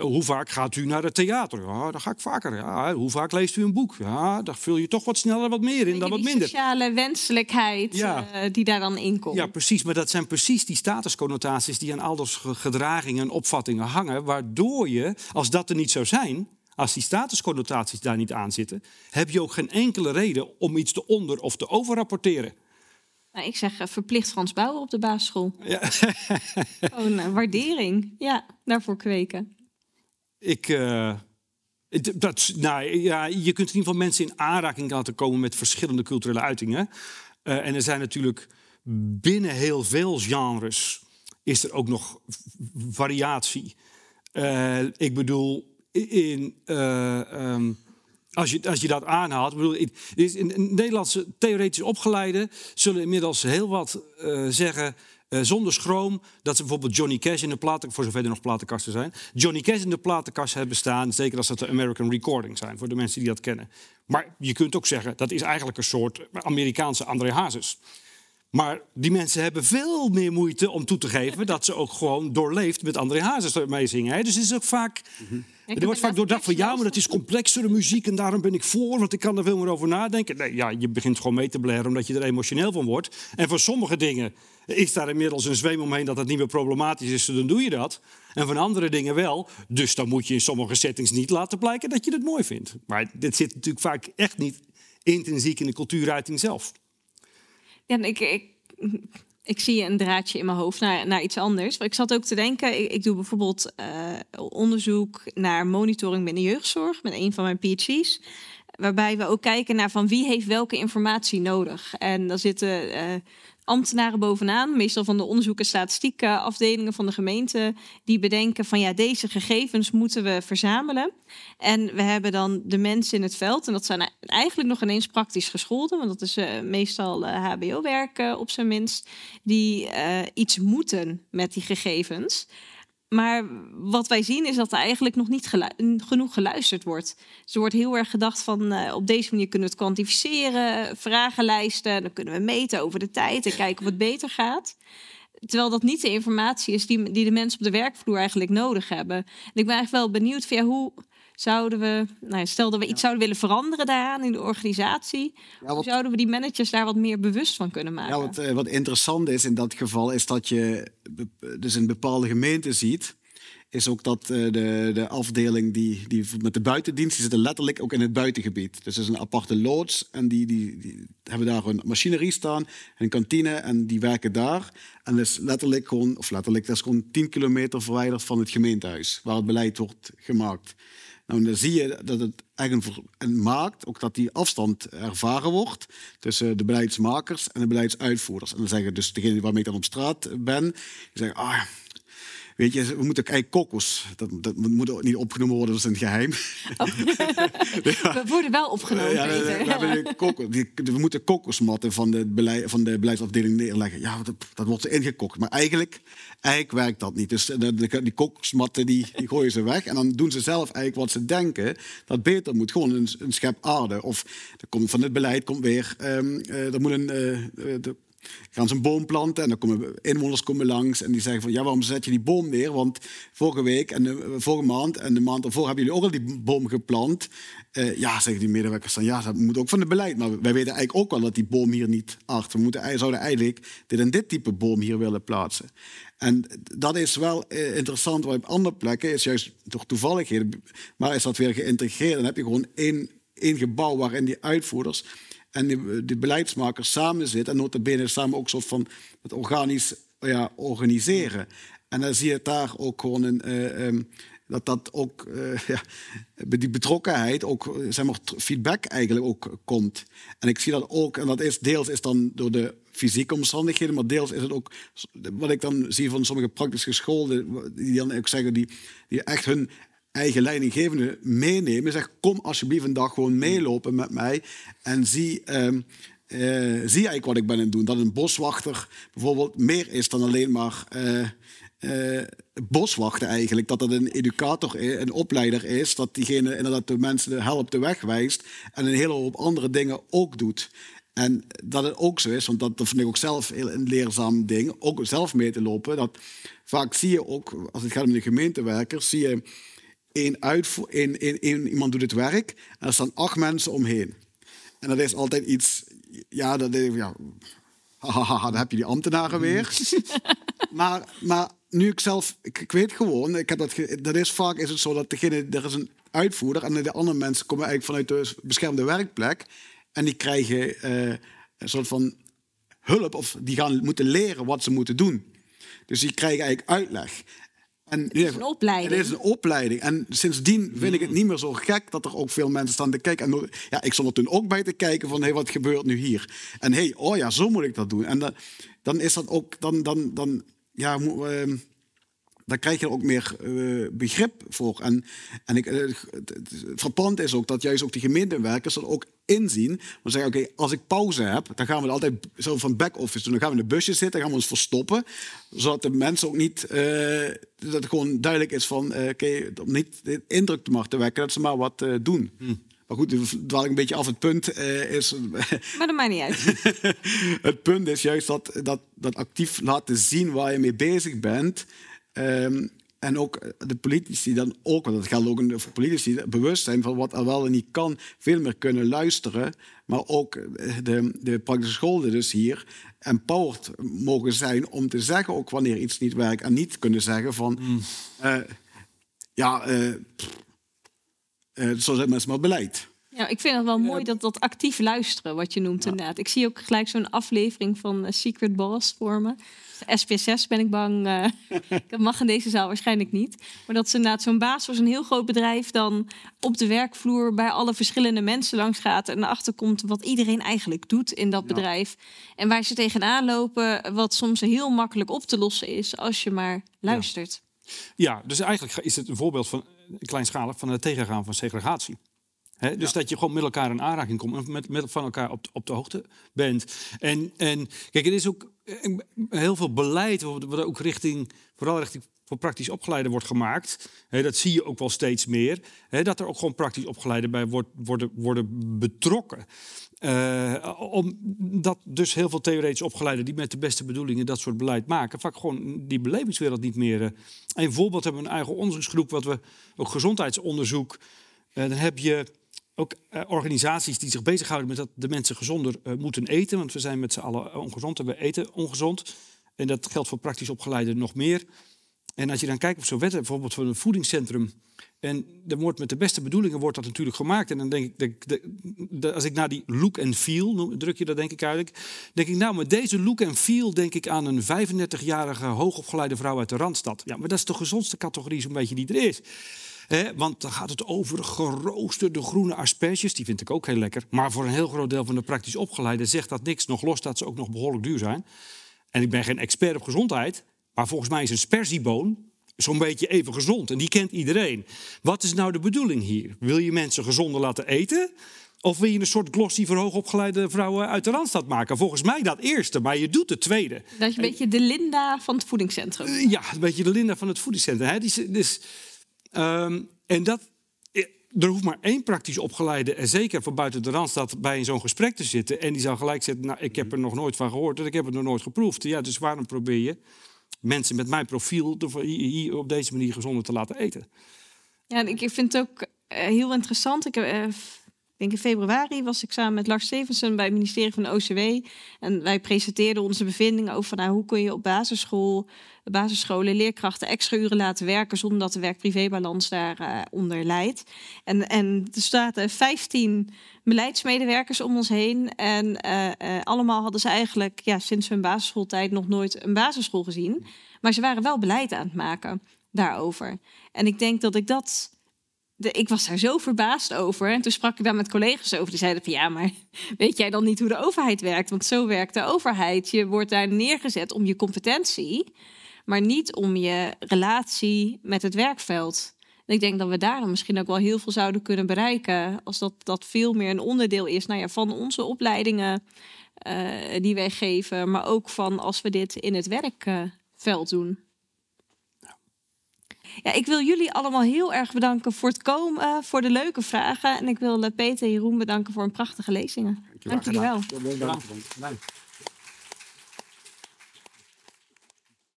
Hoe vaak gaat u naar het theater? Ja, dan ga ik vaker. Ja, hoe vaak leest u een boek? Ja, daar vul je toch wat sneller wat meer in dan wat minder. sociale wenselijkheid ja. die daar dan in komt. Ja, precies. Maar dat zijn precies die statusconnotaties die aan al dat gedragingen en opvattingen hangen, waardoor je, als dat er niet zou zijn, als die statusconnotaties daar niet aan zitten, heb je ook geen enkele reden om iets te onder- of te overrapporteren. Nou, ik zeg uh, verplicht Frans Bouwer op de basisschool. Ja. Gewoon uh, waardering, ja, daarvoor kweken. Ik, uh, dat, nou, ja, je kunt in ieder geval mensen in aanraking laten komen met verschillende culturele uitingen. en er zijn natuurlijk binnen heel veel genres is er ook nog variatie. Uh, ik bedoel, in, uh, um, als, je, als je dat aanhaalt. Bedoel, in, in, Nederlandse theoretisch opgeleiden zullen inmiddels heel wat uh, zeggen. zonder schroom dat ze bijvoorbeeld Johnny Cash in de platen, voor zover er nog platenkasten zijn, Johnny Cash in de platenkast hebben staan, zeker als dat de American Recording zijn, voor de mensen die dat kennen. Maar je kunt ook zeggen, dat is eigenlijk een soort Amerikaanse André Hazes. Maar die mensen hebben veel meer moeite om toe te geven dat ze ook gewoon doorleeft met André Hazes meezingen. Dus het is ook vaak. er wordt vaak doordacht van ja, maar dat is complexere muziek en daarom ben ik voor, want ik kan er veel meer over nadenken. Nee, ja, je begint gewoon mee te blaren omdat je er emotioneel van wordt. En voor sommige dingen is daar inmiddels een zweem omheen dat het niet meer problematisch is, dan doe je dat. En van andere dingen wel. Dus dan moet je in sommige settings niet laten blijken dat je het mooi vindt. Maar dit zit natuurlijk vaak echt niet intrinsiek in de cultuuruiting zelf. Ja, ik, ik, ik zie een draadje in mijn hoofd naar, naar iets anders. Ik zat ook te denken, ik, doe bijvoorbeeld uh, onderzoek naar monitoring binnen jeugdzorg met een van mijn PhD's. Waarbij we ook kijken naar van wie heeft welke informatie nodig. En dan zitten uh, ambtenaren bovenaan, meestal van de onderzoek- en afdelingen van de gemeente, die bedenken van ja, deze gegevens moeten we verzamelen. En we hebben dan de mensen in het veld, en dat zijn eigenlijk nog ineens praktisch geschoolden, want dat is uh, meestal uh, HBO-werk uh, op zijn minst, die iets moeten met die gegevens. Maar wat wij zien is dat er eigenlijk nog niet genoeg geluisterd wordt. Dus er wordt heel erg gedacht van uh, op deze manier kunnen we het kwantificeren, vragenlijsten, dan kunnen we meten over de tijd en kijken of het beter gaat. Terwijl dat niet de informatie is die, die de mensen op de werkvloer eigenlijk nodig hebben. En ik ben eigenlijk wel benieuwd ja, hoe, zouden we, nou, stel dat we iets zouden willen veranderen daaraan in de organisatie, ja, zouden we die managers daar wat meer bewust van kunnen maken? Ja, wat, eh, wat interessant is in dat geval, is dat je dus een bepaalde gemeente ziet is ook dat uh, de, de afdeling die, die met de buitendienst, die zitten letterlijk ook in het buitengebied. Dus er is een aparte loods en die, die, die hebben daar een machinerie staan, een kantine en die werken daar. En dat is letterlijk gewoon, of letterlijk, dat is gewoon 10 kilometer verwijderd van het gemeentehuis, waar het beleid wordt gemaakt. Nou, dan zie je dat het eigenlijk maakt ook dat die afstand ervaren wordt tussen de beleidsmakers en de beleidsuitvoerders. En dan zeggen dus degene waarmee ik dan op straat ben, die zeggen, ah, Weet je, we moeten kijken, kokos. Dat, dat moet ook niet opgenomen worden, dat is een geheim. Oh. We worden wel opgenomen. Ja, we, kokos, die, we moeten kokosmatten van de, beleid, van de beleidsafdeling neerleggen. Ja, dat, dat wordt ingekocht. Maar eigenlijk, eigenlijk werkt dat niet. Dus de, de, die kokosmatten die, die gooien ze weg. En dan doen ze zelf eigenlijk wat ze denken dat beter moet. Gewoon een, een schep aarde. Of er komt, van het beleid komt weer... Um, er moet een... Uh, de, gaan ze een boom planten en dan komen inwoners komen langs en die zeggen van ja, waarom zet je die boom neer? Want vorige week en de, vorige maand en de maand ervoor hebben jullie ook al die boom geplant. Uh, ja, zeggen die medewerkers dan ja, dat moet ook van het beleid. Maar wij weten eigenlijk ook wel dat die boom hier niet acht. We moeten, zouden eigenlijk dit en dit type boom hier willen plaatsen. En dat is wel uh, interessant, waar op andere plekken is juist door toevalligheden, maar is dat weer geïntegreerd. Dan heb je gewoon één, één gebouw waarin die uitvoerders en de beleidsmakers samen zitten en notabene samen ook soort van het organisch ja, organiseren. En dan zie je daar ook gewoon uh, um, dat dat ook uh, ja, die betrokkenheid, ook zeg maar, feedback eigenlijk ook komt. En ik zie dat ook, en dat is deels is dan door de fysieke omstandigheden, maar deels is het ook wat ik dan zie van sommige praktisch geschoolden, die dan ook zeggen, die, die echt hun eigen leidinggevende meenemen. Zeg, kom alsjeblieft een dag gewoon meelopen met mij en zie, uh, zie eigenlijk wat ik ben aan het doen. Dat een boswachter bijvoorbeeld meer is dan alleen maar uh, uh, boswachten eigenlijk. Dat dat een educator, is, een opleider is. Dat diegene inderdaad de mensen helpt, de weg wijst. En een hele hoop andere dingen ook doet. En dat het ook zo is, want dat, dat vind ik ook zelf een leerzaam ding. Ook zelf mee te lopen. Dat vaak zie je ook, als het gaat om de gemeentewerkers, zie je één, uitvo- één, één, één, iemand doet het werk en er staan acht mensen omheen. En dat is altijd iets, ja, dat is, ja, hahaha, dan heb je die ambtenaren weer. maar, maar nu ik zelf, ik, ik, weet gewoon, ik heb dat, dat is vaak is het zo dat degene, er is een uitvoerder en de andere mensen komen eigenlijk vanuit de beschermde werkplek en die krijgen uh, een soort van hulp of die gaan moeten leren wat ze moeten doen. Dus die krijgen eigenlijk uitleg. En het is een opleiding. Het is een opleiding. En sindsdien vind ik het niet meer zo gek dat er ook veel mensen staan te kijken. En ja, ik stond er toen ook bij te kijken van, hé, hey, wat gebeurt nu hier? En hé, hey, oh ja, zo moet ik dat doen. En dan, dan is dat ook, dan, dan, dan ja, uh, daar krijg je ook meer uh, begrip voor. En, en ik, uh, het is ook dat juist ook die gemeentewerkers dat ook inzien. We zeggen, oké, als ik pauze heb, dan gaan we altijd zo van back-office doen. Dan gaan we in de busje zitten, dan gaan we ons verstoppen. Zodat de mensen ook niet, uh, dat het gewoon duidelijk is van, oké, om niet de indruk te maken te wekken, dat ze maar wat doen. Hmm. Maar goed, dwaal ik een beetje af. Het punt is. Maar dat maakt niet uit. het punt is juist dat, dat, dat actief laten zien waar je mee bezig bent. Um, en ook de politici dan ook, want dat geldt ook voor politici, bewust zijn van wat er wel en niet kan, veel meer kunnen luisteren. Maar ook de, de praktische scholen dus hier empowered mogen zijn om te zeggen ook wanneer iets niet werkt. En niet kunnen zeggen van, mm. uh, ja, uh, uh, zo zijn mensen maar beleid. Ja, ik vind het wel mooi dat dat actief luisteren, wat je noemt inderdaad. Ik zie ook gelijk zo'n aflevering van Secret Boss voor me. SPSS ben ik bang. Uh, dat mag in deze zaal waarschijnlijk niet. Maar dat ze inderdaad zo'n baas voor zo'n heel groot bedrijf dan op de werkvloer bij alle verschillende mensen langs gaat en erachter komt wat iedereen eigenlijk doet in dat bedrijf. En waar ze tegenaan lopen, wat soms heel makkelijk op te lossen is als je maar luistert. Ja, ja dus eigenlijk is het een voorbeeld van kleinschalig van het tegengaan van segregatie dus dat je gewoon met elkaar in aanraking komt en met, met van elkaar op, op de hoogte bent. En, en kijk, er is ook eh, heel veel beleid wat ook richting, vooral richting voor praktisch opgeleiden wordt gemaakt. dat zie je ook wel steeds meer. dat er ook gewoon praktisch opgeleiden bij wordt, worden, worden betrokken. Uh, omdat dus heel veel theoretisch opgeleiden die met de beste bedoelingen dat soort beleid maken, vaak gewoon die belevingswereld niet meer. Uh. Een voorbeeld hebben we een eigen onderzoeksgroep, wat we ook gezondheidsonderzoek. dan heb je ook uh, organisaties die zich bezighouden met dat de mensen gezonder uh, moeten eten. Want we zijn met z'n allen ongezond en we eten ongezond. En dat geldt voor praktisch opgeleiden nog meer. En als je dan kijkt op zo'n wet, bijvoorbeeld van een voedingscentrum. En er wordt met de beste bedoelingen wordt dat natuurlijk gemaakt. En dan denk ik, de, als ik naar die look and feel, druk je dat denk ik eigenlijk. Denk ik, nou, met deze look and feel denk ik aan een 35-jarige hoogopgeleide vrouw uit de Randstad. Ja, maar dat is de gezondste categorie zo'n beetje die er is. Want dan gaat het over geroosterde groene asperges. Die vind ik ook heel lekker. Maar voor een heel groot deel van de praktisch opgeleide zegt dat niks. Nog los dat ze ook nog behoorlijk duur zijn. En ik ben geen expert op gezondheid. Maar volgens mij is een sperzieboon zo'n beetje even gezond. En die kent iedereen. Wat is nou de bedoeling hier? Wil je mensen gezonder laten eten? Of wil je een soort glossy voor hoogopgeleide vrouwen uit de Randstad maken? Volgens mij dat eerste, maar je doet het tweede. Dat je een beetje de Linda van het voedingscentrum. Ja, een beetje de Linda van het voedingscentrum. Hè? Dus, dus, um, en dat, er hoeft maar één praktisch opgeleide, en zeker van buiten de Randstad, bij zo'n gesprek te zitten. En die zal gelijk zeggen, nou, ik heb er nog nooit van gehoord en ik heb het nog nooit geproefd. Ja, dus waarom probeer je mensen met mijn profiel hier op deze manier gezonder te laten eten? Ja, ik vind het ook heel interessant. Ik heb in februari was ik samen met Lars Stevenson bij het ministerie van de OCW. En wij presenteerden onze bevindingen over nou, hoe kun je op basisschool, basisscholen leerkrachten extra uren laten werken zonder dat de werk-privébalans daaronder uh, leidt. En, en er zaten 15 beleidsmedewerkers om ons heen. En uh, uh, allemaal hadden ze eigenlijk ja, sinds hun basisschooltijd nog nooit een basisschool gezien. Maar ze waren wel beleid aan het maken daarover. En ik denk dat ik dat ik was daar zo verbaasd over. En toen sprak ik daar met collega's over. Die zeiden van ja, maar weet jij dan niet hoe de overheid werkt? Want zo werkt de overheid. Je wordt daar neergezet om je competentie, maar niet om je relatie met het werkveld. En ik denk dat we daar dan misschien ook wel heel veel zouden kunnen bereiken. Als dat, dat veel meer een onderdeel is nou ja, van onze opleidingen uh, die wij geven. Maar ook van als we dit in het werkveld doen. Ja, ik wil jullie allemaal heel erg bedanken voor het komen, voor de leuke vragen. En ik wil Peter en Jeroen bedanken voor een prachtige lezingen. Dank jullie wel. Dank jullie wel.